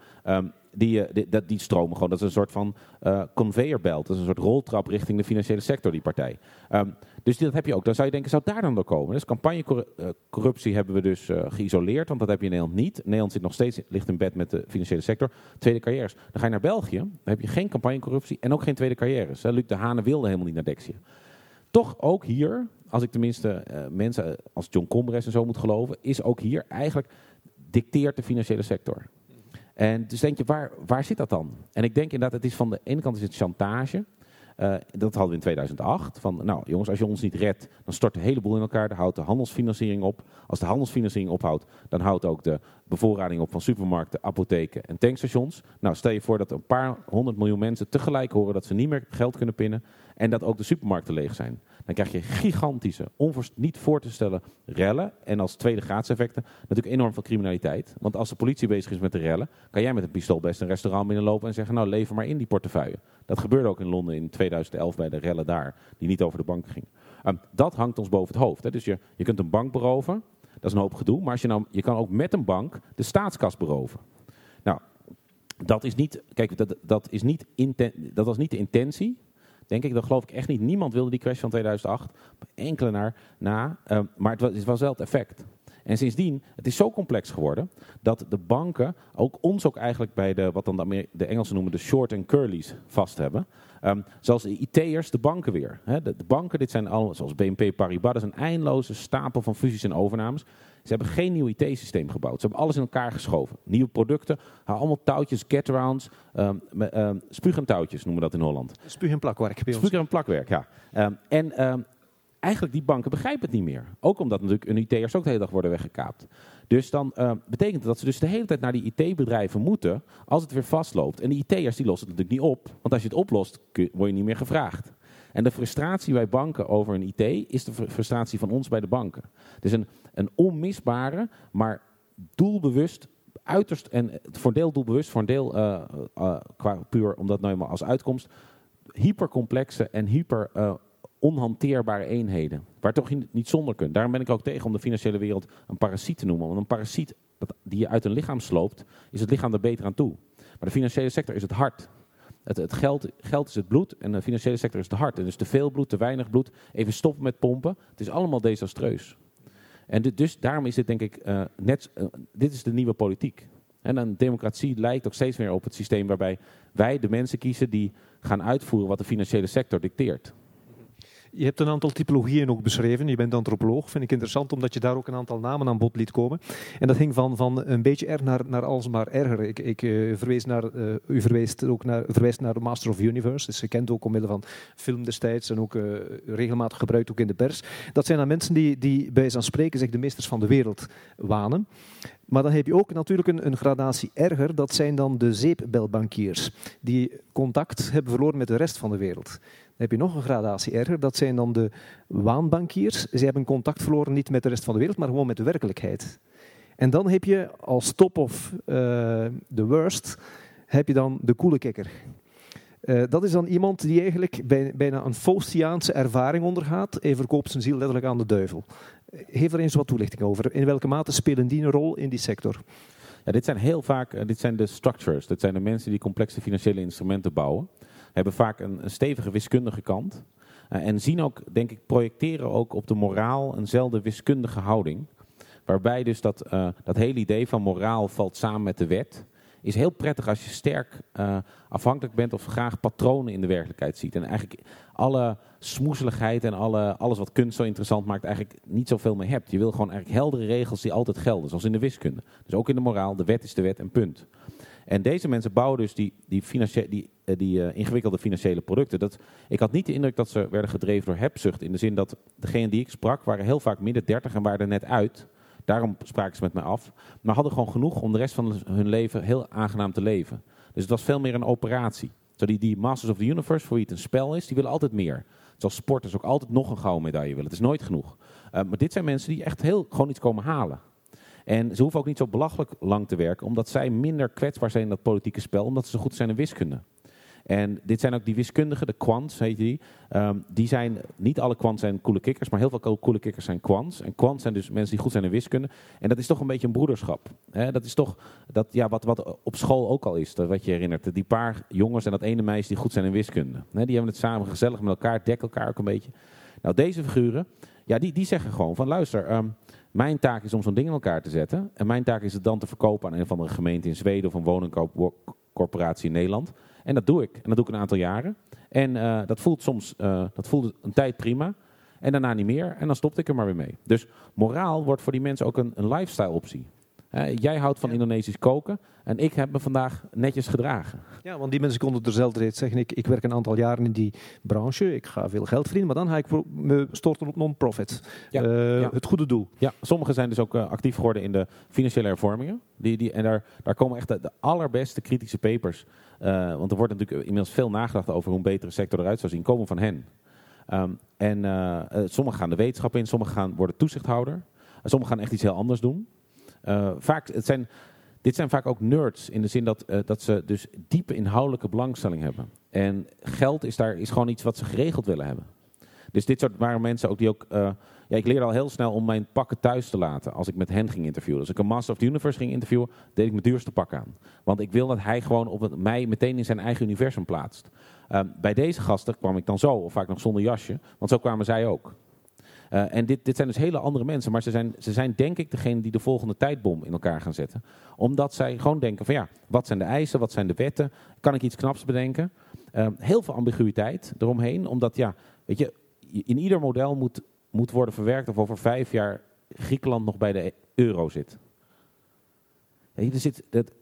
Die, eh, die, die, stromen gewoon. Dat is een soort van uh, conveyor belt. Dat is een soort roltrap richting de financiële sector, die partij. Um, dus dat heb je ook. Dan zou je denken, zou daar dan door komen? Dus campagnecorruptie hebben we dus geïsoleerd, want dat heb je in Nederland niet. Nederland zit nog steeds, ligt in bed met de financiële sector. Tweede carrières. Dan ga je naar België, dan heb je geen campagnecorruptie en ook geen tweede carrières. Luc de Hane wilde helemaal niet naar Dexia. Toch ook hier, als ik tenminste uh, mensen als John Combres en zo moet geloven, is ook hier eigenlijk dicteert de financiële sector. En dus denk je, waar, waar zit dat dan? En ik denk inderdaad, het is van de ene kant is het chantage. Uh, dat hadden we in 2008. Van, nou jongens, als je ons niet redt, dan stort de hele boel in elkaar. Dan houdt de handelsfinanciering op. Als de handelsfinanciering ophoudt, dan houdt ook de bevoorrading op van supermarkten, apotheken en tankstations. Nou, stel je voor dat een paar honderd miljoen mensen tegelijk horen dat ze niet meer geld kunnen pinnen. En dat ook de supermarkten leeg zijn. Dan krijg je gigantische, niet voor te stellen rellen. En als tweede graadseffecten natuurlijk enorm veel criminaliteit. Want als de politie bezig is met de rellen, kan jij met een pistool best een restaurant binnenlopen en zeggen, nou lever maar in die portefeuille. Dat gebeurde ook in Londen in 2011 bij de rellen daar, die niet over de bank gingen. Um, dat hangt ons boven het hoofd. Hè. Dus je, je kunt een bank beroven, dat is een hoop gedoe. Maar als je, nou, je kan ook met een bank de staatskas beroven. Nou, dat is niet, kijk, dat, dat, is niet dat was niet de intentie. Denk ik, dat geloof ik echt niet. Niemand wilde die crash van 2008. Enkele naar na. Uh, maar het was, het was wel het effect. En sindsdien, het is zo complex geworden dat de banken ook ons ook eigenlijk bij de, wat dan de, de Engelsen noemen de short en curlies vast hebben. Um, zoals de IT'ers, de banken weer. He, de, de, banken, dit zijn allemaal, zoals BNP Paribas, dat is een eindeloze stapel van fusies en overnames. Ze hebben geen nieuw IT-systeem gebouwd. Ze hebben alles in elkaar geschoven. Nieuwe producten, allemaal touwtjes, get-arounds, um, um, spuug- en touwtjes noemen we dat in Holland. Spuug- en plakwerk bij Spuug- en plakwerk, ja. En eigenlijk die banken begrijpen het niet meer. Ook omdat natuurlijk hun IT'ers ook de hele dag worden weggekaapt. Dus dan uh, betekent dat ze dus de hele tijd naar die IT-bedrijven moeten als het weer vastloopt. En die IT'ers die lossen het natuurlijk niet op. Want als je het oplost, word je niet meer gevraagd. En de frustratie bij banken over een IT is de frustratie van ons bij de banken. Dus een, een onmisbare, maar doelbewust, uiterst, en voor een deel doelbewust, voor deel uh, uh, qua puur omdat nou eenmaal als uitkomst, hypercomplexe en hyper onhanteerbare eenheden. Waar toch niet zonder kunt. Daarom ben ik ook tegen om de financiële wereld een parasiet te noemen. Want een parasiet dat, die je uit een lichaam sloopt, is het lichaam er beter aan toe. Maar de financiële sector is het hart. Het, het geld, geld, is het bloed en de financiële sector is het hart. En dus te veel bloed, te weinig bloed, even stoppen met pompen. Het is allemaal desastreus. En dus daarom is dit denk ik uh, net, uh, dit is de nieuwe politiek. En een democratie lijkt ook steeds meer op het systeem waarbij wij de mensen kiezen die gaan uitvoeren wat de financiële sector dicteert. Je hebt een aantal typologieën ook beschreven. Je bent antropoloog. Vind ik interessant, omdat je daar ook een aantal namen aan bod liet komen. En dat ging van, van een beetje er naar, naar alsmaar erger. Ik, ik uh, verwees naar, uh, u verwees ook naar, verwijst naar Master of Universe. Dus gekend ook omwille van film destijds en ook uh, regelmatig gebruikt ook in de pers. Dat zijn dan mensen die, die bij zijn spreken zich de meesters van de wereld wanen. Maar dan heb je ook natuurlijk een, een, gradatie erger. Dat zijn dan de zeepbelbankiers. Die contact hebben verloren met de rest van de wereld heb je nog een gradatie erger. Dat zijn dan de waanbankiers. Ze hebben contact verloren niet met de rest van de wereld, maar gewoon met de werkelijkheid. En dan heb je als top of uh, the worst, heb je dan de koele kikker. Uh, dat is dan iemand die eigenlijk bij, bijna een Faustiaanse ervaring ondergaat. Hij verkoopt zijn ziel letterlijk aan de duivel. Geef er eens wat toelichting over. In welke mate spelen die een rol in die sector? Ja, dit zijn heel vaak uh, dit zijn de structures. Dit zijn de mensen die complexe financiële instrumenten bouwen. Hebben vaak een, stevige wiskundige kant. En zien ook, denk ik, projecteren ook op de moraal eenzelfde wiskundige houding. Waarbij dus dat, dat hele idee van moraal valt samen met de wet. Is heel prettig als je sterk uh, afhankelijk bent of graag patronen in de werkelijkheid ziet. En eigenlijk alle smoezeligheid en alle, alles wat kunst zo interessant maakt, eigenlijk niet zoveel meer hebt. Je wil gewoon eigenlijk heldere regels die altijd gelden, zoals in de wiskunde. Dus ook in de moraal, de wet is de wet en punt. En deze mensen bouwen dus die, die, die, die uh, ingewikkelde financiële producten. Dat, ik had niet de indruk dat ze werden gedreven door hebzucht. In de zin dat degenen die ik sprak waren heel vaak midden dertig en waren er net uit. Daarom spraken ze met mij af. Maar hadden gewoon genoeg om de rest van hun leven heel aangenaam te leven. Dus het was veel meer een operatie. Die, Masters of the Universe, voor wie het een spel is, die willen altijd meer. Zoals sporters ook altijd nog een gouden medaille willen. Het is nooit genoeg. Uh, maar dit zijn mensen die echt heel gewoon iets komen halen. En ze hoeven ook niet zo belachelijk lang te werken, omdat zij minder kwetsbaar zijn in dat politieke spel, omdat ze zo goed zijn in wiskunde. En dit zijn ook die wiskundigen, de quants heet die. Um, die zijn, niet alle quants zijn coole kikkers, maar heel veel coole kikkers zijn quants. En quants zijn dus mensen die goed zijn in wiskunde. En dat is toch een beetje een broederschap. Dat is toch dat, ja, wat, wat op school ook al is, wat je herinnert. Die paar jongens en dat ene meisje die goed zijn in wiskunde. Die hebben het samen gezellig met elkaar, dekken elkaar ook een beetje. Nou, deze figuren, ja, die, die zeggen gewoon van luister, um, mijn taak is om zo'n ding in elkaar te zetten. En mijn taak is het dan te verkopen aan een of andere gemeente in Zweden of een woningcorporatie in Nederland. En dat doe ik. En dat doe ik een aantal jaren. En uh, dat voelt soms uh, dat voelt een tijd prima. En daarna niet meer. En dan stopte ik er maar weer mee. Dus moraal wordt voor die mensen ook een, een lifestyle optie. Uh, jij houdt van ja. Indonesisch koken en ik heb me vandaag netjes gedragen. Ja, want die mensen konden er zelf reeds zeggen, ik, ik werk een aantal jaren in die branche, ik ga veel geld verdienen, maar dan ga ik me storten op non-profit. Ja, uh, ja. Het goede doel. Ja, sommigen zijn dus ook uh, actief geworden in de financiële hervormingen. Die, die, en daar, daar komen echt de, de allerbeste kritische papers, uh, want er wordt natuurlijk inmiddels veel nagedacht over hoe een betere sector eruit zou zien, komen van hen. Um, en sommigen gaan de wetenschap in, sommigen gaan worden toezichthouder, sommigen gaan echt iets heel anders doen. Uh, vaak, het zijn, dit zijn vaak ook nerds in de zin dat, uh, dat ze dus diepe inhoudelijke belangstelling hebben. En geld is daar is gewoon iets wat ze geregeld willen hebben. Dus dit soort waren mensen ook die ook. Uh, ja, ik leerde al heel snel om mijn pakken thuis te laten als ik met hen ging interviewen. Als ik een Master of the Universe ging interviewen, deed ik mijn duurste pak aan. Want ik wil dat hij gewoon op het, mij meteen in zijn eigen universum plaatst. Uh, bij deze gasten kwam ik dan zo, of vaak nog zonder jasje, want zo kwamen zij ook. Uh, en dit, dit zijn dus hele andere mensen, maar ze zijn, ze zijn denk ik degene die de volgende tijdbom in elkaar gaan zetten. Omdat zij gewoon denken van ja, wat zijn de eisen, wat zijn de wetten, kan ik iets knaps bedenken? Uh, heel veel ambiguïteit eromheen, omdat ja, weet je, in ieder model moet, moet worden verwerkt of over vijf jaar Griekenland nog bij de euro zit. Er zit, het,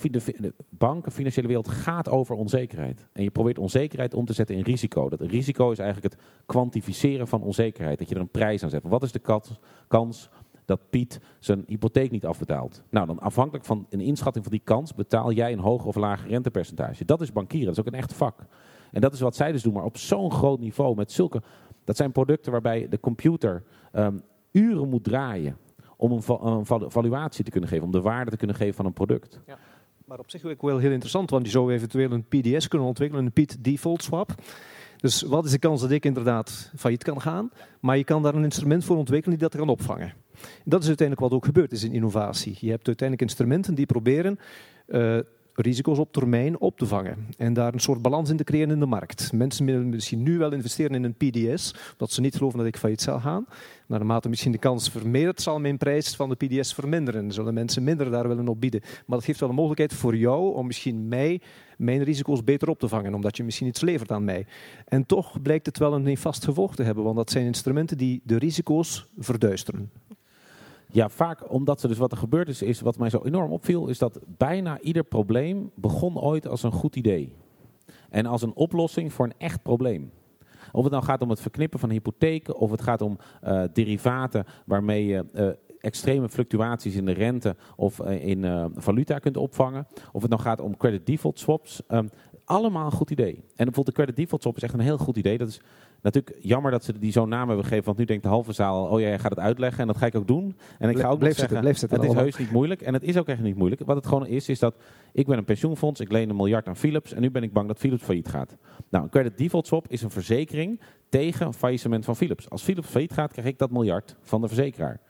de banken, financiële wereld gaat over onzekerheid. En je probeert onzekerheid om te zetten in risico. Dat risico is eigenlijk het kwantificeren van onzekerheid. Dat je er een prijs aan zet. Wat is de kans dat Piet zijn hypotheek niet afbetaalt? Nou, dan afhankelijk van een inschatting van die kans betaal jij een hoger of lager rentepercentage. Dat is bankieren, dat is ook een echt vak. En dat is wat zij dus doen, maar op zo'n groot niveau met zulke... Dat zijn producten waarbij de computer um, uren moet draaien om een, een valuatie te kunnen geven, om de waarde te kunnen geven van een product. Ja. Maar op zich ook wel heel interessant, want je zou eventueel een PDS kunnen ontwikkelen, een PIT default swap. Dus wat is de kans dat ik inderdaad failliet kan gaan? Maar je kan daar een instrument voor ontwikkelen die dat kan opvangen. Dat is uiteindelijk wat ook gebeurt, is een innovatie. Je hebt uiteindelijk instrumenten die proberen uh, risico's op termijn op te vangen. En daar een soort balans in te creëren in de markt. Mensen willen misschien nu wel investeren in een PDS, omdat ze niet geloven dat ik failliet zal gaan. Naarmate misschien de kans vermeerdert, zal mijn prijs van de PDS verminderen. Zullen mensen minder daar willen op bieden. Maar dat geeft wel een mogelijkheid voor jou om misschien mij, mijn risico's beter op te vangen, omdat je misschien iets levert aan mij. En toch blijkt het wel een vast gevolg te hebben, want dat zijn instrumenten die de risico's verduisteren. Ja, vaak omdat er dus wat er gebeurd is, is wat mij zo enorm opviel, is dat bijna ieder probleem begon ooit als een goed idee. En als een oplossing voor een echt probleem. Of het nou gaat om het verknippen van hypotheken, of het gaat om uh, derivaten waarmee je uh, extreme fluctuaties in de rente of uh, in valuta kunt opvangen. Of het nou gaat om credit default swaps. Um, allemaal een goed idee. En bijvoorbeeld de credit default swap is echt een heel goed idee. Dat is natuurlijk jammer dat ze die zo'n naam hebben gegeven. Want nu denkt de halve zaal, oh ja, jij gaat het uitleggen. En dat ga ik ook doen. En ik ga ook nog zitten, zeggen, het is heus niet moeilijk. En het is ook echt niet moeilijk. Wat het gewoon is, is dat ik ben een pensioenfonds. Ik leen een miljard aan Philips. En nu ben ik bang dat Philips failliet gaat. Nou, een credit default swap is een verzekering tegen een faillissement van Philips. Als Philips failliet gaat, krijg ik dat miljard van de verzekeraar.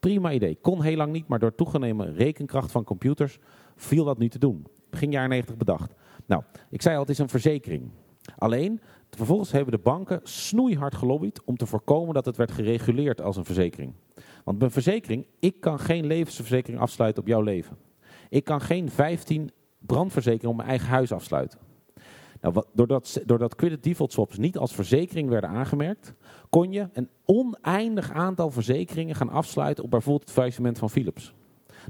Prima idee. Kon heel lang niet, maar door toegenomen rekenkracht van computers viel dat nu te doen. Begin jaren 90 bedacht. Nou, ik zei al, het is een verzekering. Alleen, vervolgens hebben de banken snoeihard gelobbyd om te voorkomen dat het werd gereguleerd als een verzekering. Want bij een verzekering, ik kan geen levensverzekering afsluiten op jouw leven. Ik kan geen 15 brandverzekeringen op mijn eigen huis afsluiten. Nou, doordat, doordat credit default swaps niet als verzekering werden aangemerkt, kon je een oneindig aantal verzekeringen gaan afsluiten op bijvoorbeeld het faillissement van Philips.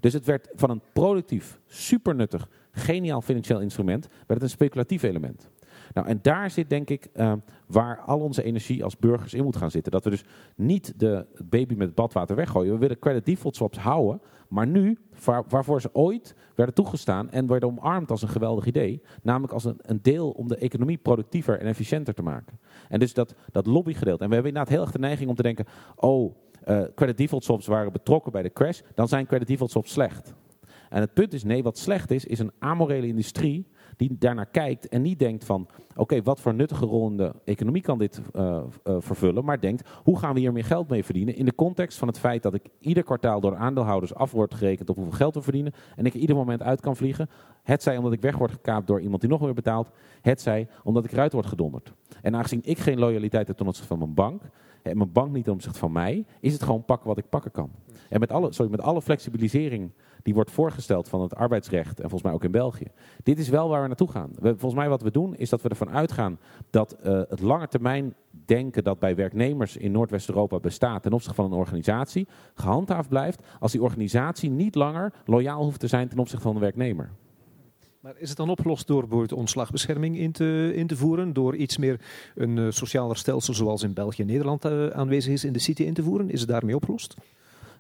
Dus het werd van een productief, supernuttig, geniaal financieel instrument, werd het een speculatief element. Nou, en daar zit denk ik eh, waar al onze energie als burgers in moet gaan zitten. Dat we dus niet de baby met badwater weggooien. We willen credit default swaps houden, maar nu, waar- waarvoor ze ooit werden toegestaan en werden omarmd als een geweldig idee, namelijk als een, een deel om de economie productiever en efficiënter te maken. En dus dat, dat lobbygedeelte. En we hebben inderdaad heel erg de neiging om te denken, oh, eh, credit default swaps waren betrokken bij de crash, dan zijn credit default swaps slecht. En het punt is, nee, wat slecht is, is een amorele industrie die daarnaar kijkt en niet denkt van, oké, wat voor nuttige rol in de economie kan dit eh, eh, vervullen, maar denkt, hoe gaan we hier meer geld mee verdienen in de context van het feit dat ik ieder kwartaal door de aandeelhouders af wordt gerekend op hoeveel geld we verdienen en ik er ieder moment uit kan vliegen. Het zij omdat ik weg word gekaapt door iemand die nog meer betaalt, het zij omdat ik eruit word gedonderd. En aangezien ik geen loyaliteit heb ten opzichte van mijn bank, en mijn bank niet ten opzichte van mij, is het gewoon pakken wat ik pakken kan. En met alle, sorry, met alle flexibilisering die wordt voorgesteld van het arbeidsrecht en volgens mij ook in België. Dit is wel waar we naartoe gaan. Volgens mij wat we doen is dat we ervan uitgaan dat eh, het lange termijn denken dat bij werknemers in Noordwest-Europa bestaat ten opzichte van een organisatie gehandhaafd blijft als die organisatie niet langer loyaal hoeft te zijn ten opzichte van de werknemer. Maar is het dan opgelost door bijvoorbeeld ontslagbescherming in te, in te voeren? Door iets meer een uh, socialer stelsel zoals in België en Nederland uh, aanwezig is in de city in te voeren? Is het daarmee opgelost?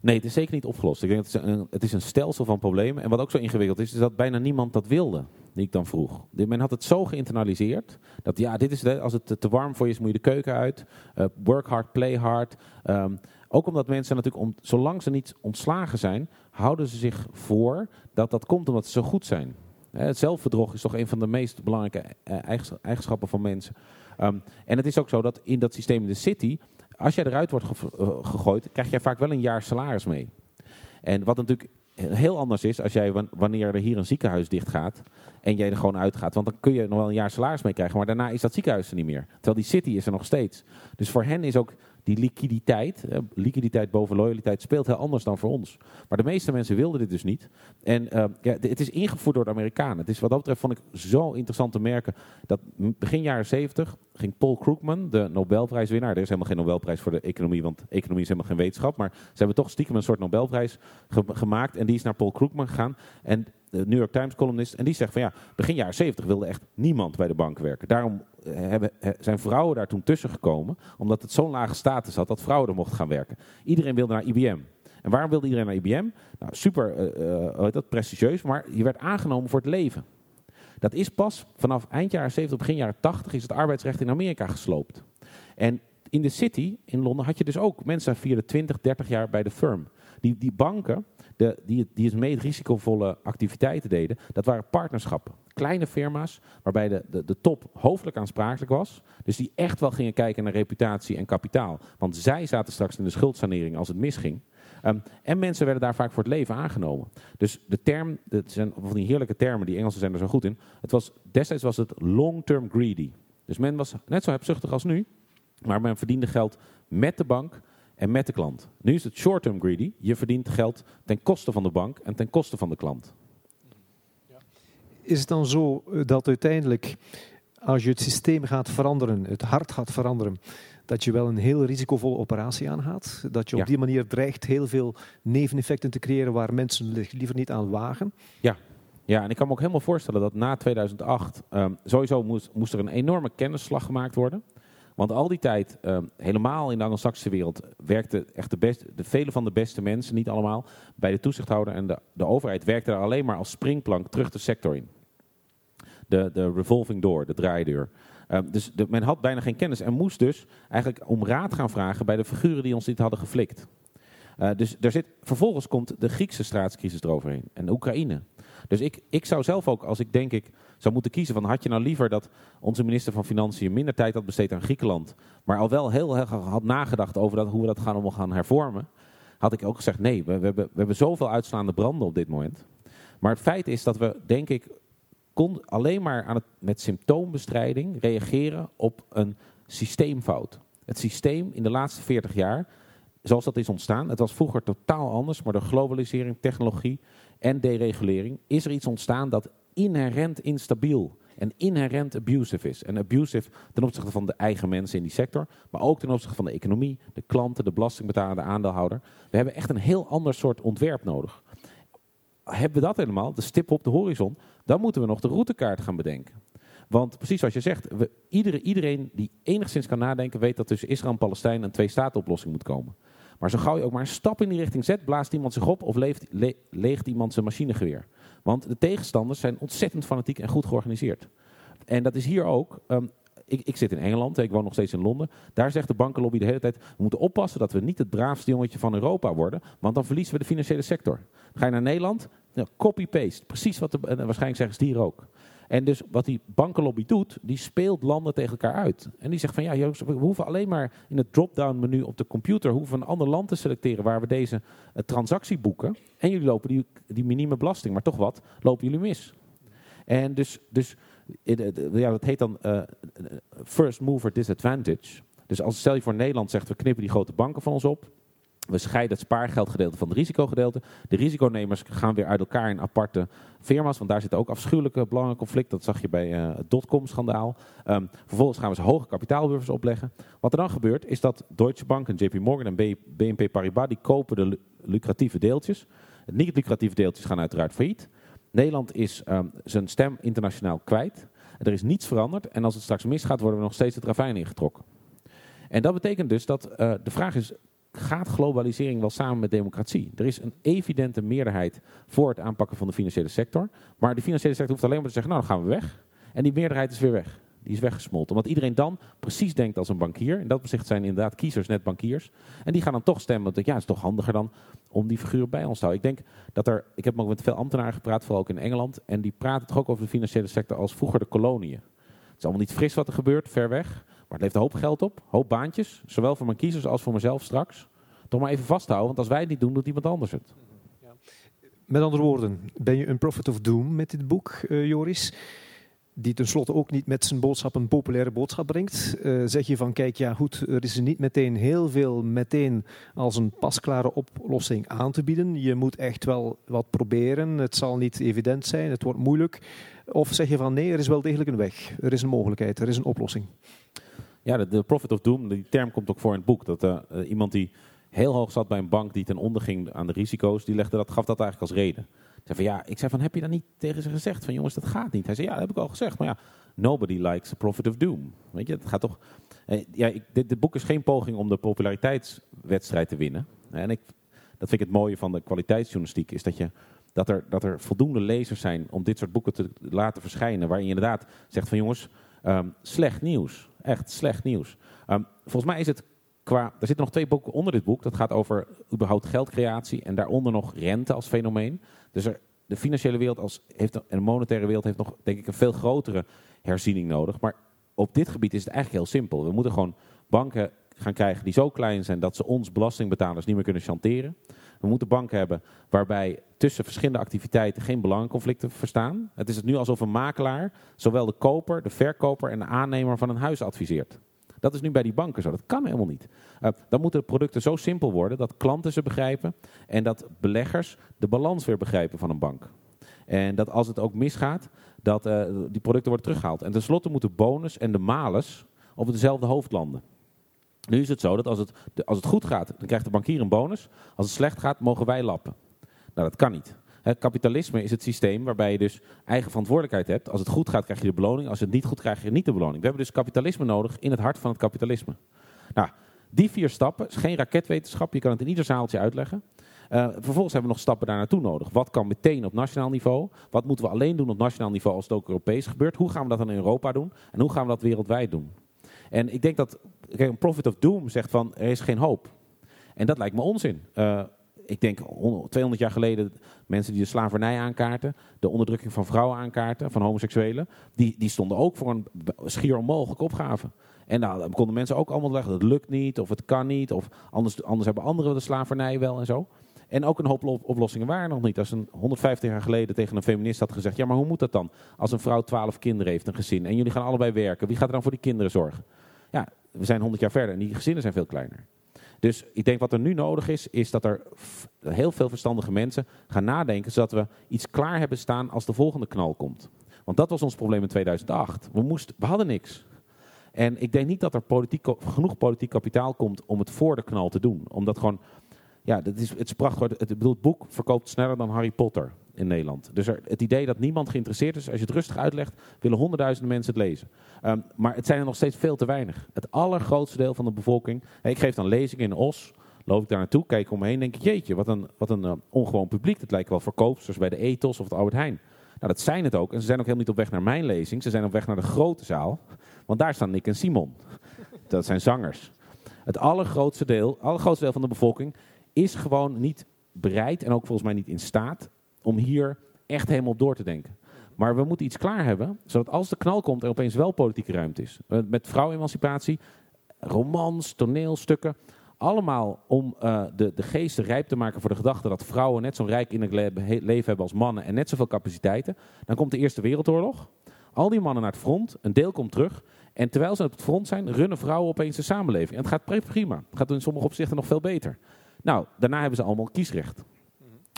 Nee, het is zeker niet opgelost. Ik denk dat het, een, het is een stelsel van problemen. En wat ook zo ingewikkeld is, is dat bijna niemand dat wilde. Die ik dan vroeg. Men had het zo geïnternaliseerd. Dat ja, dit is de, als het te warm voor je is, moet je de keuken uit. Uh, work hard, play hard. Um, ook omdat mensen natuurlijk, om, zolang ze niet ontslagen zijn, houden ze zich voor dat dat komt omdat ze zo goed zijn. Het zelfbedrog is toch een van de meest belangrijke eigenschappen van mensen. Um, en het is ook zo dat in dat systeem in de city, als jij eruit wordt ge uh, gegooid, krijg jij vaak wel een jaar salaris mee. En wat natuurlijk heel anders is als jij wanneer er hier een ziekenhuis dicht gaat en jij er gewoon uitgaat. Want dan kun je nog wel een jaar salaris mee krijgen, maar daarna is dat ziekenhuis er niet meer. Terwijl die city is er nog steeds. Dus voor hen is ook die liquiditeit, eh, liquiditeit boven loyaliteit, speelt heel anders dan voor ons. Maar de meeste mensen wilden dit dus niet. En uh, ja, het is ingevoerd door de Amerikanen. Het is wat dat betreft vond ik zo interessant te merken dat begin jaren 70 ging Paul Krugman, de Nobelprijswinnaar. Er is helemaal geen Nobelprijs voor de economie, want economie is helemaal geen wetenschap. Maar ze hebben toch stiekem een soort Nobelprijs ge gemaakt. En die is naar Paul Krugman gegaan. En de New York Times columnist. En die zegt van ja, begin jaren 70 wilde echt niemand bij de bank werken. Daarom hebben, zijn vrouwen daar toen tussen gekomen. Omdat het zo'n lage status had dat vrouwen er mochten gaan werken. Iedereen wilde naar IBM. En waarom wilde iedereen naar IBM? Nou, super uh, uh, dat, prestigieus, maar je werd aangenomen voor het leven. Dat is pas vanaf eind jaren 70, begin jaren 80 is het arbeidsrecht in Amerika gesloopt. En in de city in Londen had je dus ook mensen via de 20, 30 jaar bij de firm. Die, die banken, de, die, die het meest risicovolle activiteiten deden, dat waren partnerschappen. Kleine firma's waarbij de, de, de top hoofdelijk aansprakelijk was. Dus die echt wel gingen kijken naar reputatie en kapitaal. Want zij zaten straks in de schuldsanering als het misging. Um, en mensen werden daar vaak voor het leven aangenomen. Dus de term, het zijn van die heerlijke termen, die Engelsen zijn er zo goed in. Het was, destijds was het long-term greedy. Dus men was net zo hebzuchtig als nu, maar men verdiende geld met de bank en met de klant. Nu is het short-term greedy. Je verdient geld ten koste van de bank en ten koste van de klant. Is het dan zo dat uiteindelijk, als je het systeem gaat veranderen, het hart gaat veranderen, dat je wel een heel risicovolle operatie aangaat? Dat je op Ja. die manier dreigt heel veel neveneffecten te creëren waar mensen zich liever niet aan wagen? Ja. ja, en ik kan me ook helemaal voorstellen dat na 2008 ehm, sowieso moest, moest er een enorme kennisslag gemaakt worden. Want al die tijd, ehm, helemaal in de Anglo-Saxische wereld, werkten echt de, beste, de vele van de beste mensen, niet allemaal, bij de toezichthouder en de, de overheid werkten er alleen maar als springplank terug de sector in. de, de revolving door, de draaideur. Ehm, dus de, men had bijna geen kennis en moest dus eigenlijk om raad gaan vragen bij de figuren die ons dit hadden geflikt. Uh, dus er zit, vervolgens komt de Griekse staatscrisis eroverheen en de Oekraïne. Dus ik, ik zou zelf ook, als ik denk ik zou moeten kiezen van had je nou liever dat onze minister van Financiën minder tijd had besteed aan Griekenland, maar al wel heel erg had nagedacht over dat, hoe we dat gaan, allemaal gaan hervormen, had ik ook gezegd nee, we, we, hebben, we hebben zoveel uitslaande branden op dit moment. Maar het feit is dat we, denk ik, kon alleen maar aan het, met symptoombestrijding reageren op een systeemfout. Het systeem in de laatste 40 jaar, zoals dat is ontstaan, het was vroeger totaal anders, maar door globalisering, technologie en deregulering is er iets ontstaan dat inherent instabiel en inherent abusive is. En abusive ten opzichte van de eigen mensen in die sector, maar ook ten opzichte van de economie, de klanten, de belastingbetaler, de aandeelhouder. We hebben echt een heel ander soort ontwerp nodig. Hebben we dat helemaal, de stip op de horizon, dan moeten we nog de routekaart gaan bedenken. Want precies zoals je zegt, iedereen die enigszins kan nadenken, weet dat tussen Israël en Palestijn een twee-staten-oplossing moet komen. Maar zo gauw je ook maar een stap in die richting zet, blaast iemand zich op of leegt iemand zijn machinegeweer. Want de tegenstanders zijn ontzettend fanatiek en goed georganiseerd. En dat is hier ook. Um, ik, ik, zit in Engeland, ik woon nog steeds in Londen. Daar zegt de bankenlobby de hele tijd: we moeten oppassen dat we niet het braafste jongetje van Europa worden, want dan verliezen we de financiële sector. Ga je naar Nederland, nou, copy-paste. Precies wat de, en waarschijnlijk zeggen ze hier ook. En dus wat die bankenlobby doet, die speelt landen tegen elkaar uit. En die zegt van ja, we hoeven alleen maar in het drop-down menu op de computer hoeven een ander land te selecteren waar we deze uh, transactie boeken. En jullie lopen die, die minime belasting, maar toch wat, lopen jullie mis. En dus, dus ja, dat heet dan first mover disadvantage. Dus als stel je voor Nederland zegt we knippen die grote banken van ons op. We scheiden het spaargeldgedeelte van het risicogedeelte. De risiconemers gaan weer uit elkaar in aparte firma's, want daar zitten ook afschuwelijke belangenconflicten. Dat zag je bij uh, het dotcom-schandaal. Um, vervolgens gaan we ze hoge kapitaalbuffers opleggen. Wat er dan gebeurt, is dat Deutsche Bank en JP Morgan en BNP Paribas, die kopen de lucratieve deeltjes. De niet-lucratieve deeltjes gaan uiteraard failliet. Nederland is um, zijn stem internationaal kwijt. Er is niets veranderd. En als het straks misgaat, worden we nog steeds het ravijn ingetrokken. En dat betekent dus dat uh, de vraag is, gaat globalisering wel samen met democratie? Er is een evidente meerderheid voor het aanpakken van de financiële sector. Maar de financiële sector hoeft alleen maar te zeggen, nou dan gaan we weg. En die meerderheid is weer weg. Die is weggesmolten. Omdat iedereen dan precies denkt als een bankier. In dat opzicht zijn inderdaad kiezers net bankiers. En die gaan dan toch stemmen. Want ja, het is toch handiger dan om die figuren bij ons te houden. Ik denk dat er, ik heb ook met veel ambtenaren gepraat, vooral ook in Engeland. En die praten toch ook over de financiële sector als vroeger de koloniën. Het is allemaal niet fris wat er gebeurt, ver weg. Maar het levert een hoop geld op, hoop baantjes. Zowel voor mijn kiezers als voor mezelf straks. Toch maar even vasthouden, want als wij het niet doen, doet iemand anders het. Met andere woorden, ben je een prophet of doom met dit boek, uh, Joris? die tenslotte ook niet met zijn boodschap een populaire boodschap brengt. Uh, zeg je van kijk, ja goed, er is niet meteen heel veel meteen als een pasklare oplossing aan te bieden. Je moet echt wel wat proberen. Het zal niet evident zijn, het wordt moeilijk. Of zeg je van nee, er is wel degelijk een weg. Er is een mogelijkheid, er is een oplossing. Ja, de, de Prophet of Doom, die term komt ook voor in het boek. Dat uh, iemand die heel hoog zat bij een bank die ten onder ging aan de risico's, die legde dat, gaf dat eigenlijk als reden. Zei van, ja, ik zei van, heb je dan niet tegen ze gezegd van jongens, dat gaat niet? Hij zei, ja, dat heb ik al gezegd. Maar ja, nobody likes a prophet of doom. Weet je, het gaat toch... Eh, ja, ik, dit, dit, boek is geen poging om de populariteitswedstrijd te winnen. En ik, dat vind ik het mooie van de kwaliteitsjournalistiek, is dat je dat er, dat er voldoende lezers zijn om dit soort boeken te laten verschijnen. Waarin je inderdaad zegt van jongens, um, slecht nieuws. Echt slecht nieuws. Um, volgens mij is het qua. Er zitten nog twee boeken onder dit boek. Dat gaat over überhaupt geldcreatie en daaronder nog rente als fenomeen. Dus er, de financiële wereld als, heeft, en de monetaire wereld heeft nog, denk ik, een veel grotere herziening nodig. Maar op dit gebied is het eigenlijk heel simpel. We moeten gewoon banken gaan krijgen die zo klein zijn dat ze ons belastingbetalers niet meer kunnen chanteren. We moeten banken hebben waarbij tussen verschillende activiteiten geen belangenconflicten verstaan. Het is het nu alsof een makelaar zowel de koper, de verkoper en de aannemer van een huis adviseert. Dat is nu bij die banken zo. Dat kan helemaal niet. Uh, dan moeten de producten zo simpel worden dat klanten ze begrijpen en dat beleggers de balans weer begrijpen van een bank. En dat als het ook misgaat, dat uh, die producten worden teruggehaald. En tenslotte moeten bonus en de malus op dezelfde hoofd landen. Nu is het zo dat als het, als het goed gaat, dan krijgt de bankier een bonus. Als het slecht gaat, mogen wij lappen. Nou, dat kan niet. Kapitalisme is het systeem waarbij je dus eigen verantwoordelijkheid hebt. Als het goed gaat, krijg je de beloning. Als het niet goed krijg je niet de beloning. We hebben dus kapitalisme nodig in het hart van het kapitalisme. Nou, die vier stappen is geen raketwetenschap. Je kan het in ieder zaaltje uitleggen. Uh, vervolgens hebben we nog stappen daar naartoe nodig. Wat kan meteen op nationaal niveau? Wat moeten we alleen doen op nationaal niveau als het ook Europees gebeurt? Hoe gaan we dat dan in Europa doen? En hoe gaan we dat wereldwijd doen? En ik denk dat kijk, een Prophet of Doom zegt van er is geen hoop. En dat lijkt me onzin. Uh, ik denk 200 jaar geleden mensen die de slavernij aankaarten, de onderdrukking van vrouwen aankaarten, van homoseksuelen, die, die stonden ook voor een schier onmogelijke opgave. En dan konden mensen ook allemaal leggen, dat lukt niet, of het kan niet, of anders, anders hebben anderen de slavernij wel en zo. En ook een hoop oplossingen waren nog niet. Als een 150 jaar geleden tegen een feminist had gezegd, ja maar hoe moet dat dan? Als een vrouw 12 kinderen heeft, een gezin, en jullie gaan allebei werken, wie gaat er dan voor die kinderen zorgen? We zijn 100 jaar verder en die gezinnen zijn veel kleiner. Dus ik denk wat er nu nodig is, is dat er heel veel verstandige mensen gaan nadenken, zodat we iets klaar hebben staan als de volgende knal komt. Want dat was ons probleem in 2008. We, moesten, we hadden niks. En ik denk niet dat er genoeg politiek kapitaal komt om het voor de knal te doen. Omdat gewoon, ja, het is, het is prachtig. Het, bedoel, het boek verkoopt sneller dan Harry Potter in Nederland. Dus er, het idee dat niemand geïnteresseerd is, als je het rustig uitlegt, willen honderdduizenden mensen het lezen. Ehm, maar het zijn er nog steeds veel te weinig. Het allergrootste deel van de bevolking. ik geef dan lezingen in Os. Loop ik daar naartoe, kijk om me heen, denk ik, jeetje, wat een, wat een uh, ongewoon publiek. Het lijkt wel verkoopsters bij de Ethos of het Albert Heijn. Nou, dat zijn het ook. En ze zijn ook helemaal niet op weg naar mijn lezing. Ze zijn op weg naar de grote zaal. Want daar staan Nick en Simon. Dat zijn zangers. Het allergrootste deel, allergrootste deel van de bevolking is gewoon niet bereid en ook volgens mij niet in staat om hier echt helemaal op door te denken. Maar we moeten iets klaar hebben, zodat als de knal komt er opeens wel politieke ruimte is. Eh, met vrouwenemancipatie, romans, toneelstukken. Allemaal om uh, de, de geesten rijp te maken voor de gedachte dat vrouwen net zo'n rijk innerlijk leven hebben als mannen en net zoveel capaciteiten. Dan komt de Eerste Wereldoorlog. Al die mannen naar het front, een deel komt terug. En terwijl ze op het front zijn, runnen vrouwen opeens de samenleving. En het gaat prima. Het gaat in sommige opzichten nog veel beter. Nou, daarna hebben ze allemaal kiesrecht.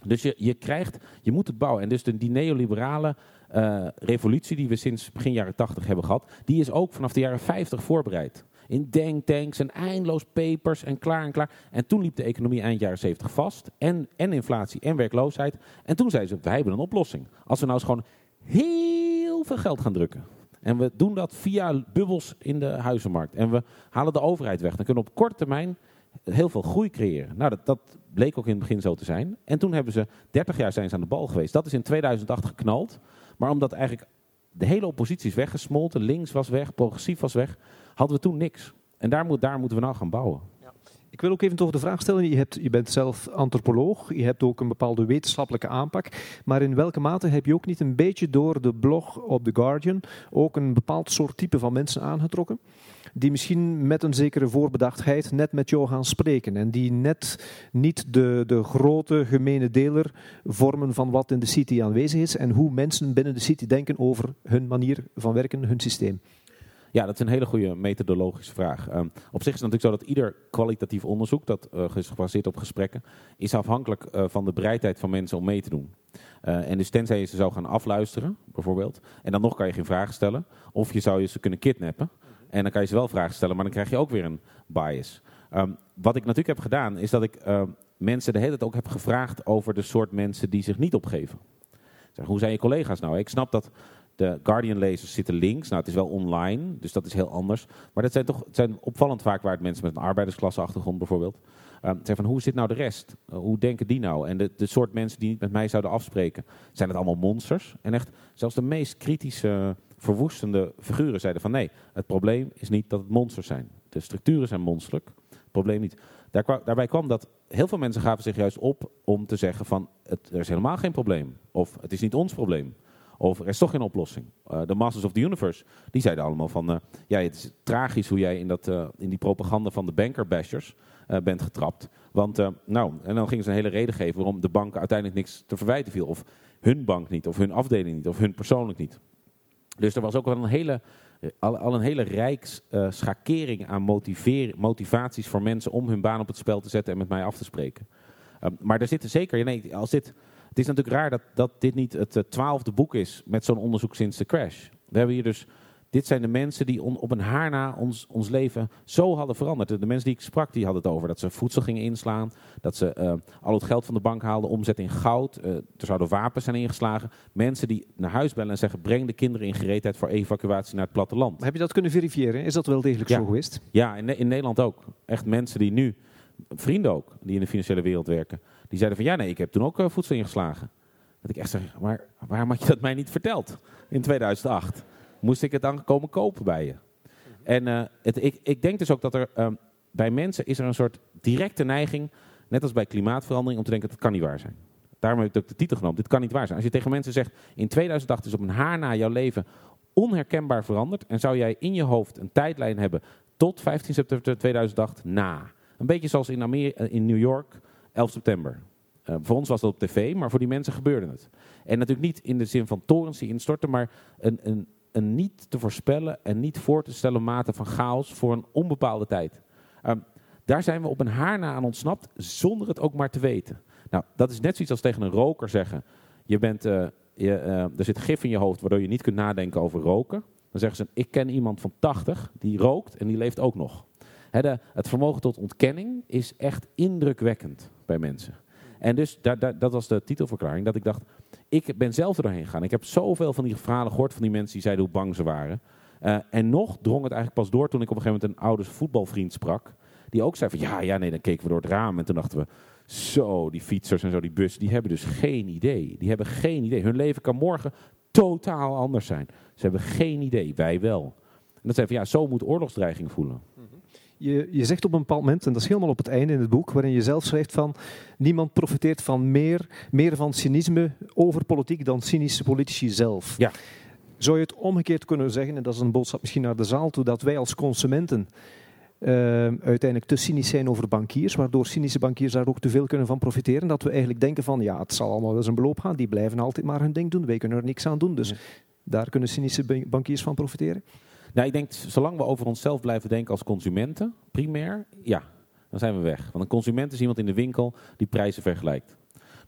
Dus je, je krijgt, je moet het bouwen. En dus de, die neoliberale uh, revolutie die we sinds begin jaren 80 hebben gehad, die is ook vanaf de jaren 50 voorbereid. In denktanks en eindeloos papers en klaar en klaar. En toen liep de economie eind jaren 70 vast. En, en inflatie en werkloosheid. En toen zeiden ze, wij hebben een oplossing. Als we nou eens gewoon heel veel geld gaan drukken. En we doen dat via bubbels in de huizenmarkt. En we halen de overheid weg. Dan kunnen we op korte termijn heel veel groei creëren. Nou, dat, dat bleek ook in het begin zo te zijn. En toen hebben ze 30 jaar zijn ze aan de bal geweest. Dat is in 2008 geknald. Maar omdat eigenlijk de hele oppositie is weggesmolten, links was weg, progressief was weg, hadden we toen niks. En daar, moet, daar moeten we nou gaan bouwen. Ik wil ook even toch de vraag stellen, je, hebt, je bent zelf antropoloog, je hebt ook een bepaalde wetenschappelijke aanpak, maar in welke mate heb je ook niet een beetje door de blog op The Guardian ook een bepaald soort type van mensen aangetrokken? Die misschien met een zekere voorbedachtheid net met jou gaan spreken en die net niet de, de grote gemene deler vormen van wat in de city aanwezig is en hoe mensen binnen de city denken over hun manier van werken, hun systeem. Ja, dat is een hele goede methodologische vraag. Um, op zich is het natuurlijk zo dat ieder kwalitatief onderzoek, dat is gebaseerd op gesprekken, is afhankelijk uh, van de bereidheid van mensen om mee te doen. Uh, en dus tenzij je ze zou gaan afluisteren, bijvoorbeeld, en dan nog kan je geen vragen stellen, of je zou ze kunnen kidnappen, en dan kan je ze wel vragen stellen, maar dan krijg je ook weer een bias. Um, wat ik natuurlijk heb gedaan, is dat ik mensen de hele tijd ook heb gevraagd over de soort mensen die zich niet opgeven. Zeg, hoe zijn je collega's nou? Ik snap dat de Guardian-lezers zitten links. Nou, het is wel online, dus dat is heel anders. Maar dat zijn toch het zijn opvallend vaak waar het mensen met een arbeidersklasse-achtergrond bijvoorbeeld. Uh, van hoe zit nou de rest? Uh, hoe denken die nou? En de, de soort mensen die niet met mij zouden afspreken, zijn het allemaal monsters? En echt, zelfs de meest kritische, verwoestende figuren zeiden van nee, het probleem is niet dat het monsters zijn. De structuren zijn monsterlijk, het probleem niet. Daar, daarbij kwam dat heel veel mensen gaven zich juist op om te zeggen van het, er is helemaal geen probleem. Of het is niet ons probleem. Of er is toch geen oplossing. Uh, de Masters of the Universe, die zeiden allemaal van... Uh, ja, het is tragisch hoe jij in, dat, uh, in die propaganda van de bankerbashers bent getrapt. Want, nou, en dan gingen ze een hele reden geven waarom de banken uiteindelijk niks te verwijten viel. Of hun bank niet, of hun afdeling niet, of hun persoonlijk niet. Dus er was ook wel een hele, al, al een hele rijk schakering aan motivaties voor mensen om hun baan op het spel te zetten en met mij af te spreken. maar er zitten zeker, nee, als dit het is natuurlijk raar dat, dat dit niet het eh, twaalfde boek is met zo'n onderzoek sinds de crash. We hebben hier dus, dit zijn de mensen die op een haar na ons, ons leven zo hadden veranderd. De mensen die ik sprak, die hadden het over dat ze voedsel gingen inslaan, dat ze uh, al het geld van de bank haalden, omzet in goud. Uh, er zouden wapens zijn ingeslagen. Mensen die naar huis bellen en zeggen, breng de kinderen in gereedheid voor evacuatie naar het platteland. Heb je dat kunnen verifiëren? Is dat wel degelijk zo geweest? Ja, in, in Nederland ook. Echt mensen die nu vrienden ook, die in de financiële wereld werken, die zeiden van ja, nee, ik heb toen ook uh, voedsel ingeslagen. Dat ik echt zeg, maar waarom had je dat mij niet verteld in 2008? Moest ik het dan komen kopen bij je? En uh, het, ik, ik, denk dus ook dat er um, bij mensen is er een soort directe neiging, net als bij klimaatverandering, om te denken dat kan niet waar zijn. Daarom heb ik ook de titel genomen. Dit kan niet waar zijn. Als je tegen mensen zegt, in 2008 is op een haar na jouw leven onherkenbaar veranderd. En zou jij in je hoofd een tijdlijn hebben tot 15 september 2008 na. Een beetje zoals in, eh, in New York, 11 september. Uh, voor ons was dat op tv, maar voor die mensen gebeurde het. En natuurlijk niet in de zin van torens die instorten, maar een, een, een niet te voorspellen en niet voor te stellen mate van chaos voor een onbepaalde tijd. Um, daar zijn we op een haar na aan ontsnapt, zonder het ook maar te weten. Nou, dat is net zoiets als tegen een roker zeggen: je bent, uh, je, uh, er zit gif in je hoofd waardoor je niet kunt nadenken over roken. Dan zeggen ze: Ik ken iemand van 80 die rookt en die leeft ook nog. De, het vermogen tot ontkenning is echt indrukwekkend bij mensen. En dus da, da, dat was de titelverklaring, dat ik dacht, ik ben zelf er doorheen gegaan. Ik heb zoveel van die verhalen gehoord van die mensen die zeiden hoe bang ze waren. Uh, en nog drong het eigenlijk pas door toen ik op een gegeven moment een oude voetbalvriend sprak. Die ook zei van ja, ja, nee, dan keken we door het raam en toen dachten we, zo, die fietsers en zo, die bus, die hebben dus geen idee. Die hebben geen idee. Hun leven kan morgen totaal anders zijn. Ze hebben geen idee, wij wel. En dat zei van ja, zo moet oorlogsdreiging voelen. Je, je zegt op een bepaald moment, en dat is helemaal op het einde in het boek, waarin je zelf schrijft van niemand profiteert van meer, meer van cynisme over politiek dan cynische politici zelf. Ja. Zou je het omgekeerd kunnen zeggen, en dat is een boodschap misschien naar de zaal toe, dat wij als consumenten uh, uiteindelijk te cynisch zijn over bankiers, waardoor cynische bankiers daar ook te veel kunnen van profiteren. Dat we eigenlijk denken van ja, het zal allemaal wel eens een beloop gaan, die blijven altijd maar hun ding doen, wij kunnen er niks aan doen. Dus daar kunnen cynische bankiers van profiteren. Nou, ik denk, zolang we over onszelf blijven denken als consumenten, primair, ja, dan zijn we weg. Want een consument is iemand in de winkel die prijzen vergelijkt.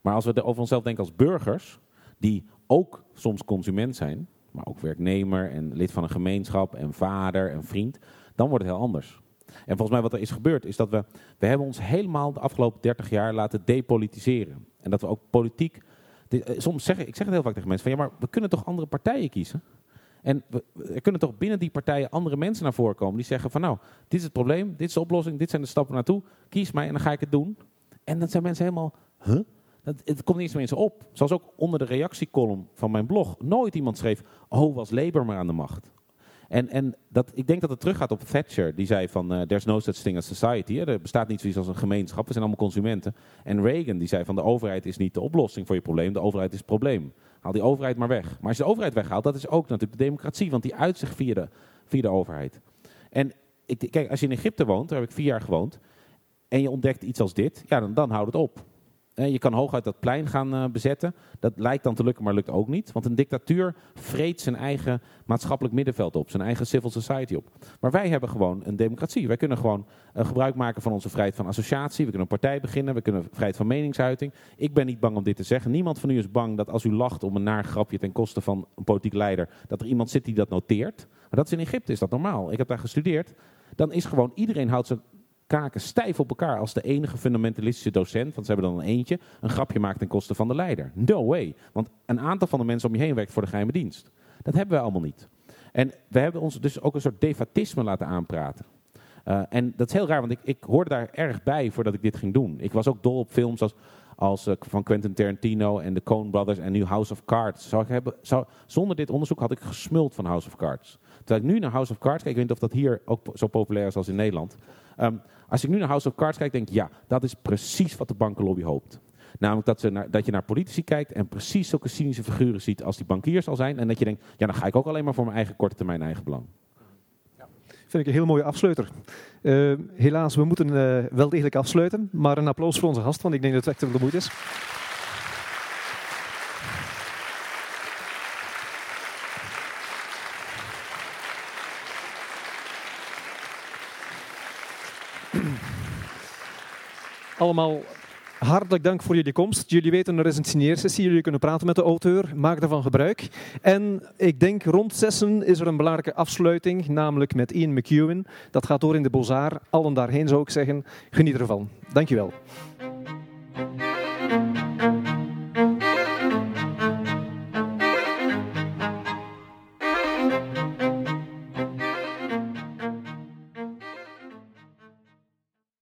Maar als we over onszelf denken als burgers, die ook soms consument zijn, maar ook werknemer en lid van een gemeenschap en vader en vriend, dan wordt het heel anders. En volgens mij wat er is gebeurd is dat we, we hebben ons helemaal de afgelopen 30 jaar laten depolitiseren. En dat we ook politiek, dit, soms zeggen, ik zeg het heel vaak tegen mensen van ja maar we kunnen toch andere partijen kiezen? En er kunnen toch binnen die partijen andere mensen naar voren komen die zeggen van nou, dit is het probleem, dit is de oplossing, dit zijn de stappen naartoe, kies mij en dan ga ik het doen. En dan zijn mensen helemaal, huh? Dat, het komt niet eens mensen op. Zoals ook onder de reactiecolumn van mijn blog nooit iemand schreef, oh was Labour maar aan de macht. En, en dat, ik denk dat het teruggaat op Thatcher, die zei van uh, there's no such thing as society. Er bestaat niet zoiets als een gemeenschap, we zijn allemaal consumenten. En Reagan die zei van de overheid is niet de oplossing voor je probleem, de overheid is het probleem. Haal die overheid maar weg. Maar als je de overheid weghaalt, dat is ook natuurlijk de democratie, want die uitzicht via de, via de overheid. En ik, kijk, als je in Egypte woont, daar heb ik vier jaar gewoond, en je ontdekt iets als dit, ja, dan, dan houdt het op. Je kan hooguit dat plein gaan uh, bezetten. Dat lijkt dan te lukken, maar lukt ook niet. Want een dictatuur vreet zijn eigen maatschappelijk middenveld op. Zijn eigen civil society op. Maar wij hebben gewoon een democratie. Wij kunnen gewoon uh, gebruik maken van onze vrijheid van associatie. We kunnen een partij beginnen. We kunnen vrijheid van meningsuiting. Ik ben niet bang om dit te zeggen. Niemand van u is bang dat als u lacht om een naar grapje ten koste van een politiek leider... dat er iemand zit die dat noteert. Maar dat is in Egypte is dat normaal. Ik heb daar gestudeerd. Dan is gewoon iedereen houdt zijn kaken stijf op elkaar als de enige fundamentalistische docent, want ze hebben dan een eentje, een grapje maakt ten koste van de leider. No way. Want een aantal van de mensen om je heen werkt voor de geheime dienst. Dat hebben we allemaal niet. En we hebben ons dus ook een soort defatisme laten aanpraten. Uh, en dat is heel raar, want ik, ik hoorde daar erg bij voordat ik dit ging doen. Ik was ook dol op films als, als uh, van Quentin Tarantino en de Coen Brothers en nu House of Cards. Zonder dit onderzoek had ik gesmuld van House of Cards. Terwijl ik nu naar House of Cards kijk, ik weet niet of dat hier ook zo populair is als in Nederland. Um, als ik nu naar House of Cards kijk, denk ik, ja, dat is precies wat de bankenlobby hoopt. Namelijk dat, ze naar, dat je naar politici kijkt en precies zulke cynische figuren ziet als die bankiers al zijn. En dat je denkt, ja, dan ga ik ook alleen maar voor mijn eigen korte termijn eigen belang. Ja. Vind ik een heel mooie afsluiter. Uh, helaas, we moeten uh, wel degelijk afsluiten. Maar een applaus voor onze gast, want ik denk dat het echt wel de moeite is. Allemaal hartelijk dank voor jullie komst. Jullie weten, er is een signeersessie. Jullie kunnen praten met de auteur. Maak daarvan gebruik. En ik denk rond zessen is er een belangrijke afsluiting, namelijk met Ian McEwen. Dat gaat door in de Bozar. Allen daarheen zou ik zeggen. Geniet ervan. Dankjewel.